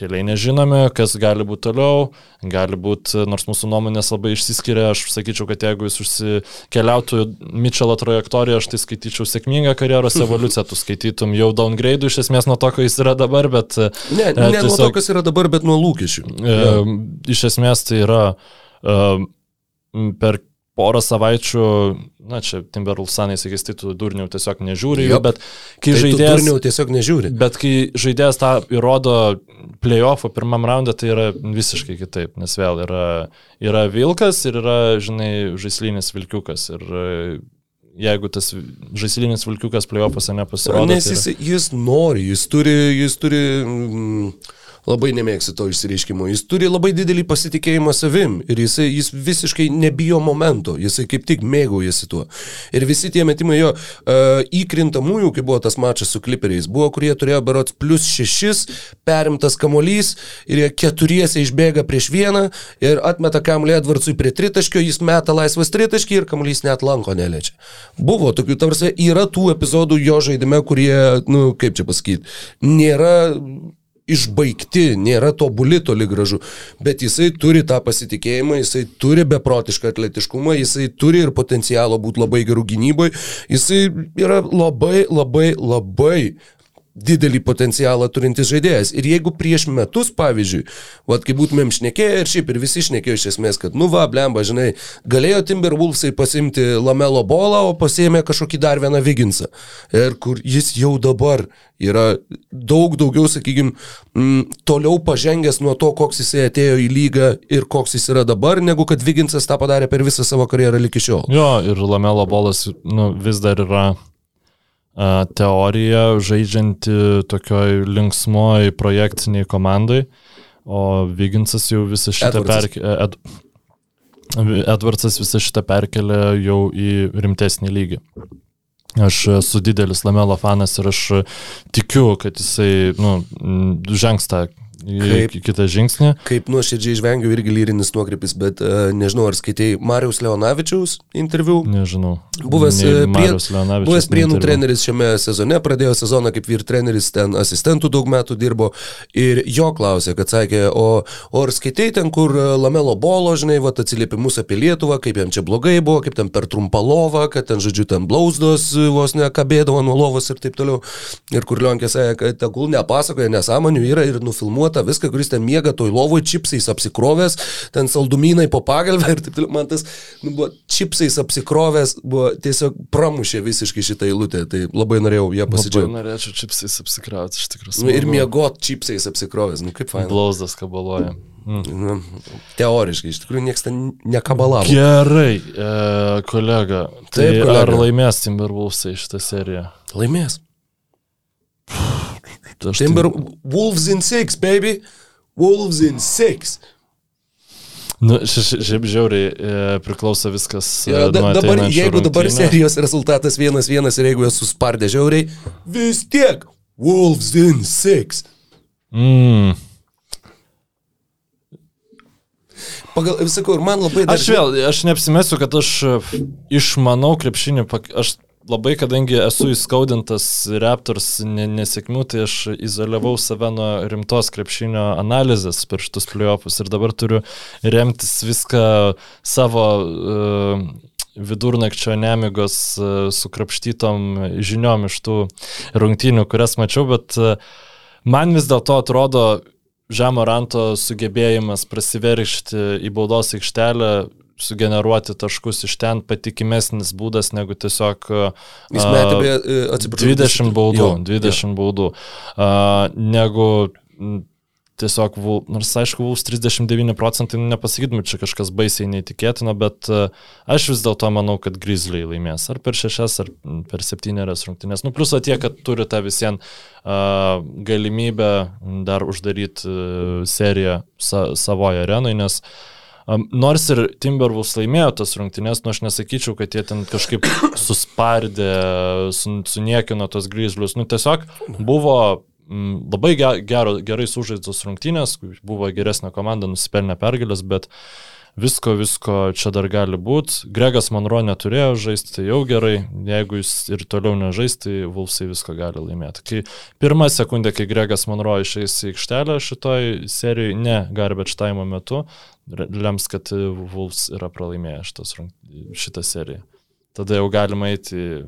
keliai nežinome, kas gali būti toliau, gali būti, nors mūsų nuomonės labai išsiskiria, aš sakyčiau, kad jeigu jis užsikeliautų Mitchell trajektoriją, aš tai skaityčiau sėkmingą karjeros evoliuciją, tu skaitytum jau downgrade iš esmės nuo to, jis yra dabar, bet... Ne, e, ne nuo to, tiesiog- kas yra dabar, bet nuo lūkesčių. E, iš esmės tai yra e, per porą savaičių, na čia Timberwolvesanai sakys, tai tu durnių tiesiog nežiūri, Jop. bet kai Tai žaidėjas... turniau tiesiog nežiūri. Bet kai žaidėjas tą įrodo playoffo pirmam raundą, tai yra visiškai kitaip, nes vėl yra, yra vilkas ir yra, žinai, žaislinis vilkiukas. Ir jeigu tas žaislinis vilkiukas playoffuose nepasirodo, Nes tai jis, jis nori, jis turi, jis turi mm, labai nemėgsi to išsireiškimo, jis turi labai didelį pasitikėjimą savim ir jisai, jis visiškai nebijo momento, jisai kaip tik mėgaujasi tuo. Ir visi tie metimai jo uh, įkrintamųjų, kai buvo tas mačas su kliperiais, buvo, kurie turėjo berots plus šešis, perimtas kamolys ir jie keturiese išbėga prieš vieną ir atmeta kamuolį Edvardsui prie tritaškio, jis meta laisvas tritaškį ir kamuolys net lanko neliečia. Buvo tokių, tarsi yra tų epizodų jo žaidime, kurie, nu, kaip čia pasakyti, nėra išbaigti, nėra tobuli toli gražu, bet jisai turi tą pasitikėjimą, jisai turi beprotišką atletiškumą, jisai turi ir potencialo būti labai gerų gynyboje, jisai yra labai, labai, labai didelį potencialą turintis žaidėjas. Ir jeigu prieš metus, pavyzdžiui, vad kai būtumėm šnekėję ir šiaip ir visi šnekėjo iš esmės, kad, nu va, blemba, žinai, galėjo Timberwolvesai pasimti Lamelo bolą, o pasėmė kažkokį dar vieną Viginsą. Ir kur jis jau dabar yra daug daugiau, sakykime, toliau pažengęs nuo to, koks jisai atėjo į lygą ir koks jis yra dabar, negu kad Viginsas tą padarė per visą savo karjerą iki šiol. Jo, ir Lamelo bolas nu, vis dar yra teorija žaidžianti tokioj linksmoj projekciniai komandai, o Viginsas jau visą šitą perkelė. Ed, Edvardsas visą šitą perkelė jau į rimtesnį lygį. Aš esu didelis Lamelo fanas ir aš tikiu, kad jisai nu, žengs tą Kaip? kitą žingsnį. Kaip nuoširdžiai žvengiu irgi lyrinis nuokrypis, bet uh, nežinau, ar skaitėjai Marijos Leonavičiaus interviu. Nežinau. Buvęs, e, prie, buvęs prienų interviu. treneris šiame sezone, pradėjo sezoną kaip vyr treneris, ten asistentų daug metų dirbo ir jo klausė, kad sakė, o, o ar skaitai ten, kur e, Lamelo bolo, žinai, va, atsiliepimus apie Lietuvą, kaip jam čia blogai buvo, kaip ten per trumpą lovą, kad ten, žodžiu, ten blausdos e, vos nekabėdavo nuo lovos ir taip toliau. Ir kur Lionkė sakė, kad tegul nepasakoja nesąmonių, yra ir nufilmuota viską, kuris ten miega toj lovoj, čipsais apsikrovęs, ten saldumynai po pagalbę ir taip toliau. Man tas nu, buvo čipsais apsikrovęs, buvo tiesiog pramušė visiškai šitą eilutę, tai labai norėjau ją pasidžiaugti. norėčiau čipsais apsikrauti, iš tikrųjų. Nu, ir miegot čipsais apsikrovęs, nu kaip faina. Blauzdas kabaloja. Mm. Nu, teoriškai, iš tikrųjų niekas ten nekabalavo. Gerai, e, kolega. Tai Taip, kolega. ar laimės Timberwolvesai šitą seriją? Laimės. Tai aš Timber Wolves in six, baby. Wolves in six. Nu, ši- ši- šiaip žiauriai e, priklauso viskas. Ja, da, nuo dabar, jeigu dabar rungtynių. serijos rezultatas 1-1 ir jeigu esu spardė žiauriai, vis tiek Wolves in six. Mm. Pagal, sakau, ir man labai dar... Aš vėl, aš neapsimesiu, kad aš išmanau krepšinį, aš labai, kadangi esu įskaudintas Raptors ne- nesėkmių, tai aš izoliavau save nuo rimtos krepšinio analizės per šitus playoffus ir dabar turiu remtis viską savo uh, vidurnakčio nemigos uh, sukrapštytom žiniom iš tų rungtynių, kurias mačiau, bet uh, man vis dėlto atrodo žemo ranto sugebėjimas prasiveršti į baudos aikštelę sugeneruoti taškus iš ten patikimesnis būdas negu tiesiog uh, Jis metė, beje, e, atsiprašau. 20 baudų, Jo, 20 baudų, uh, negu tiesiog, nors aišku, Vuls 39 procentai, nu, nepasakytum, čia kažkas baisiai neįtikėtino, bet uh, aš vis dėlto manau, kad Grizzly laimės ar per šešias, ar per septynerias rungtynės. Nu, plus tie, kad turi tą visien uh, galimybę dar uždaryti uh, seriją sa savoje arenoje, nes Um, nors ir Timberwolves laimėjo tas rungtynės, nu aš nesakyčiau, kad jie ten kažkaip suspardė, sun, suniekino tos Grizzlius. Nu tiesiog buvo mm, labai ge gero, gerai sužaistos rungtynės, buvo geresnė komanda, nusipelnė pergalės, bet visko, visko čia dar gali būti. Gregas Monro neturėjo žaisti, tai jau gerai, jeigu jis ir toliau nežais, tai Vulfsai visko gali laimėti. Kai pirmą sekundę, kai Gregas Monro išeis į aikštelę šitoj serijai, ne garbage time metu, lems, kad Vulfs yra pralaimėję šitas, šitą seriją. Tada jau galima eiti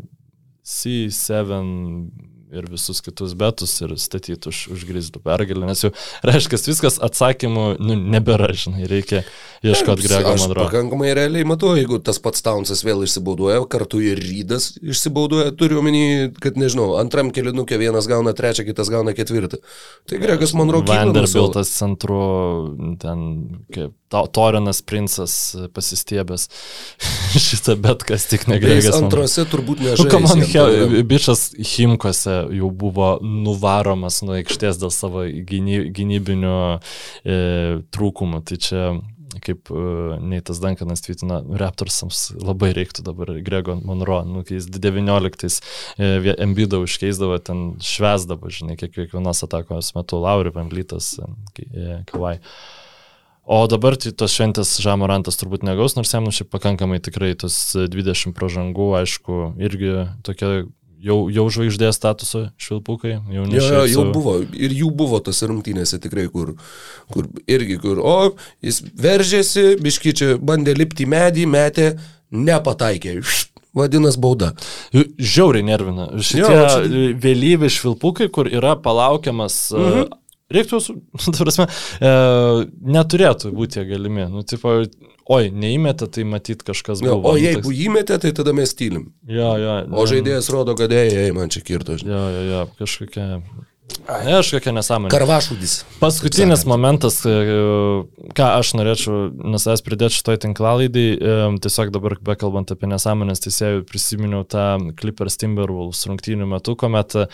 C7 ir visus kitus betus ir statyti už, už grizdų pergalę, nes jau reiškia, viskas atsakymų nu, nebėra, žinai, reikia ieškoti Grego Monro. pakankamai realiai matau, jeigu tas pats Taunsas vėl išsibauduoja, kartu ir Rydas išsibauduoja, turiu omeny, kad nežinau, antram kilinukė vienas gauna trečią, kitas gauna ketvirtą. Tai Gregas Monro kyla Vanderbiltas centru, ten kaip Torinas princas pasistiebęs šitą bet kas tik Jis negregas. Monro. antrose turbūt Nu, nežaidžia. kam man, he- bičias Himkose jau buvo nuvaromas nuo aikštės dėl savo gyny, gynybinių e, trūkumų. Tai čia, kaip e, Neitas Dankanas tvirtina, Raptorsams labai reiktų dabar Grego Monro, nu, kai jis 19-ais e, Embidą užkeisdavo, ten švesdavo, žinai, kiek, kiekvienos atakos metu Lauri Vamblytas, e, Kavai. O dabar tai tos šventės Žamorantas turbūt negaus, nors jam nu šiaip pakankamai tikrai tos 20 pražangų, aišku, irgi tokia jau, jau žvaigždės statuso švilpukai, jau Jo, jo, jau buvo. Ir jų buvo tose rungtynėse tikrai, kur, kur irgi, kur, o, jis veržėsi, biškyčia, bandė lipti į medį, metė, nepataikė. Št, Vadinasi bauda. Žiauriai nervina. Šitie Jo, vėlyvi švilpukai, kur yra palaukiamas. Mhm. Reiktų, tu prasme, e, neturėtų būti galimi. Nu, tipo, oi, neįmetė, tai matyt kažkas Jo, buvo. o Nu, jeigu toks- įmetė, tai tada mes tylim. Jo, jo. O žaidėjas rodo, kad ei, man čia kirto. žinai. Jo, jo, jo, kažkokia. Ne, kažkokia nesąmonė. Karvašudis. Paskutinis momentas, e, ką aš norėčiau nuo savęs pridėti šitoj tinklalaidai, e, tiesiog dabar bekalbant apie nesąmonės teisėjų, prisiminiau tą Clippers Timberwolves rungtynių metu, kuomet uh,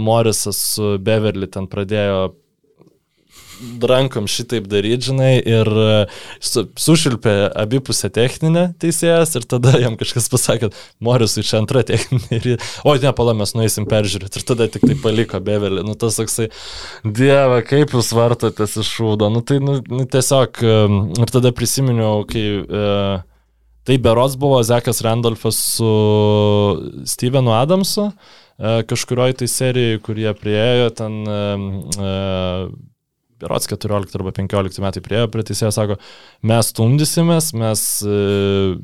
Morisas su Beverly ten pradėjo rankom šitaip daryti, žinai, ir e, su, sušilpė abipusę techninę teisėjas ir tada jam kažkas pasakė, Morisui čia antra techninė. Ir, jie, o ne, pala, mes nueisim peržiūrėti. Ir tada tik tai paliko bevelį. Nu, tas toksai, dieve, kaip jūs vartotės iš šūdo. Nu, tai nu, nu, tiesiog, em, ir tada prisiminiau, kai... Uh, Tai berots buvo Zekas Randolfas su Stevenu Adamsu, e, kažkurioje tai serijoje, kurie priejo ten e, berots 14 arba 15 metai priejo prie teisėjo, sako, mes stumdysimės, mes, e,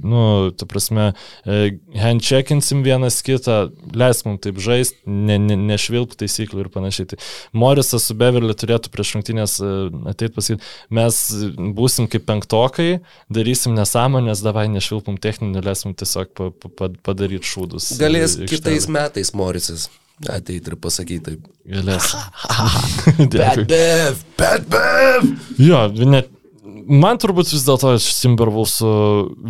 nu, tu prasme, e, handcheckinsim vienas kitą, leis mums taip žaisti, ne, ne, nešvilp taisyklių ir panašiai. Tai Morisas su Beverly turėtų prieš rungtynės ateit pasakyti, mes būsim kaip penktokai, darysim nesąmonės, davai nešvilpum techninį, leisim tiesiog pa, pa, pa, padaryti šūdus. Galės kitais metais Morisas ateiti ir pasakyti taip. Galės. Dėkui. bev, bad bev. Jo, net. Man turbūt vis dėlto Timberwolvesų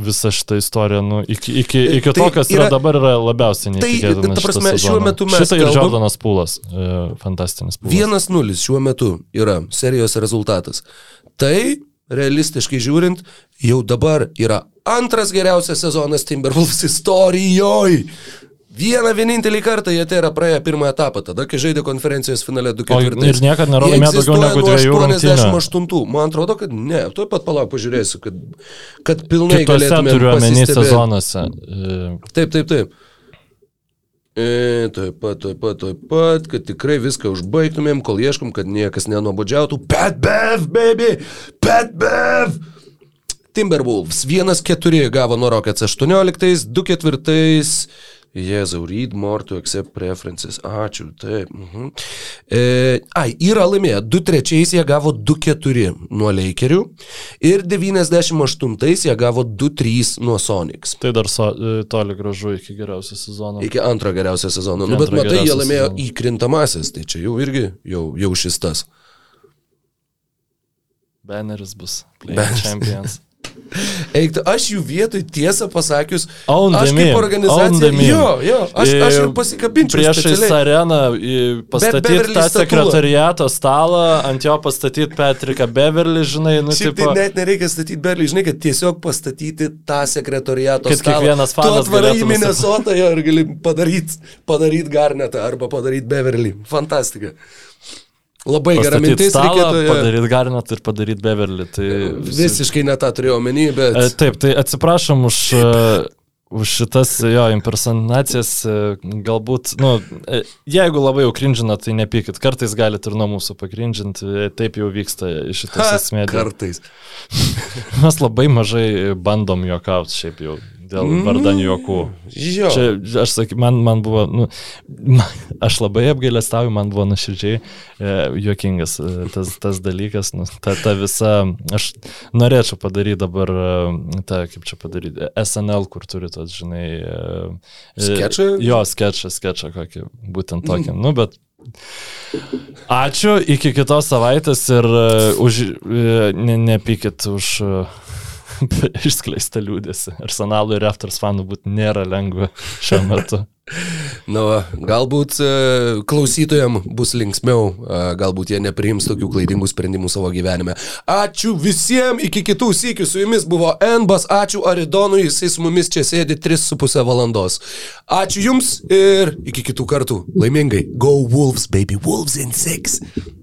visa šita istorija, nu, iki, iki, iki Tai to, kas yra, yra- dabar, yra labiausiai Tai, neįtikėtina. ta prasme, šiuo metu mes Šitą ir Jordanas Pūlas, e, fantastinis Pūlas. 1-0 šiuo metu yra serijos rezultatas. Tai, realistiškai žiūrint, jau dabar yra antras geriausias sezonas Timberwolves istorijoje. Vieną vienintelį kartą jie tai yra praėję pirmą etapą, tada, kai žaidė konferencijos finale 2-4. O ir niekad nėra laimėję daugiau negu dviejų rungtynių. 88. Man atrodo, kad ne. Tuoj pat palauk, pažiūrėsiu, kad, kad pilnai galėtume turiu omeny sezonuose. Taip, taip, taip. E, taip pat, taip pat, taip pat, kad tikrai viską užbaigtumėm, kol ieškom, kad niekas nenobodžiautų. Pat bev, baby! Pat bev! Timberwolves 1-4 gavo nuo Rockets 18, 2-4 Jėzau, read more to accept preferences. Ačiū, taip. Mhm. E, ai, yra laimėję. 2-3 jie gavo 2-4 nuo Lakerių ir 98 jie gavo 2-3 nuo Sonics. Tai dar so, e, toli gražu iki geriausio sezono. Iki antro geriausio sezono. Iki Nu, bet matai, jie laimėjo sezono. įkrintamasis, tai čia jau irgi, jau, jau šis tas. Banneris bus. Play Banneris. Champions. Eiktų, aš jų vietoj tiesą pasakius, aš kaip organizacija, jo, jo, aš, aš ir pasikabinčiau Priešais areną pastatyti Beverly tą sekretariato stalą, ant jo pastatyti Patriką Beverly, žinai, nu, Šiaip tipo, tai net nereikia statyti berlį, žinai, kad tiesiog pastatyti tą sekretoriato Kad stalą. kiekvienas Tu fanas atvarai į. Minnesotą ir gali padaryti padaryt Garnetą arba padaryti Beverly. Fantastika. Labai gera mintis, stalą, reikėtų jo. padaryti Garnet ir padaryti Beverly. Tai visi- Visiškai ne tą turėjau omeny, bet... E, Taip, tai atsiprašom už, e, už šitas jo impersonacijas. e, Galbūt, nu, jeigu labai jau krinžina, tai nepykit. Kartais galite ir nuo mūsų pakrinžinti. Taip jau vyksta šitas esmė. Kartais. Mes labai mažai bandom juokauti šiaip jau dėl vardan juokų. Jo. Čia, aš sakyk, man, man buvo, nu, man, aš labai apgailestauju, man buvo nuoširdžiai e, juokingas e, tas, tas dalykas, nu, ta, ta visa, aš norėčiau padaryti dabar, e, tą, kaip čia padaryti, SNL, kur turi tos, žinai, e, e, Skečą? Jo, sketchą, sketchą kokį, būtent tokį, nu, bet Ačiū, iki kitos savaitės ir uh, už, ne, nepykit už išskleistą liūdėsi. Arsenalų ir Raptors fanų būti nėra lengva šiuo metu. Va, galbūt e, klausytojams bus linksmiau, e, galbūt jie nepriims tokių klaidingų sprendimų savo gyvenime. Ačiū visiems, iki kitų sykių su jumis buvo Enbas, ačiū Aridonui, jisai su mumis čia sėdi 3,5 valandos. Ačiū jums ir iki kitų kartų. Laimingai. Go Wolves, baby, Wolves in 6.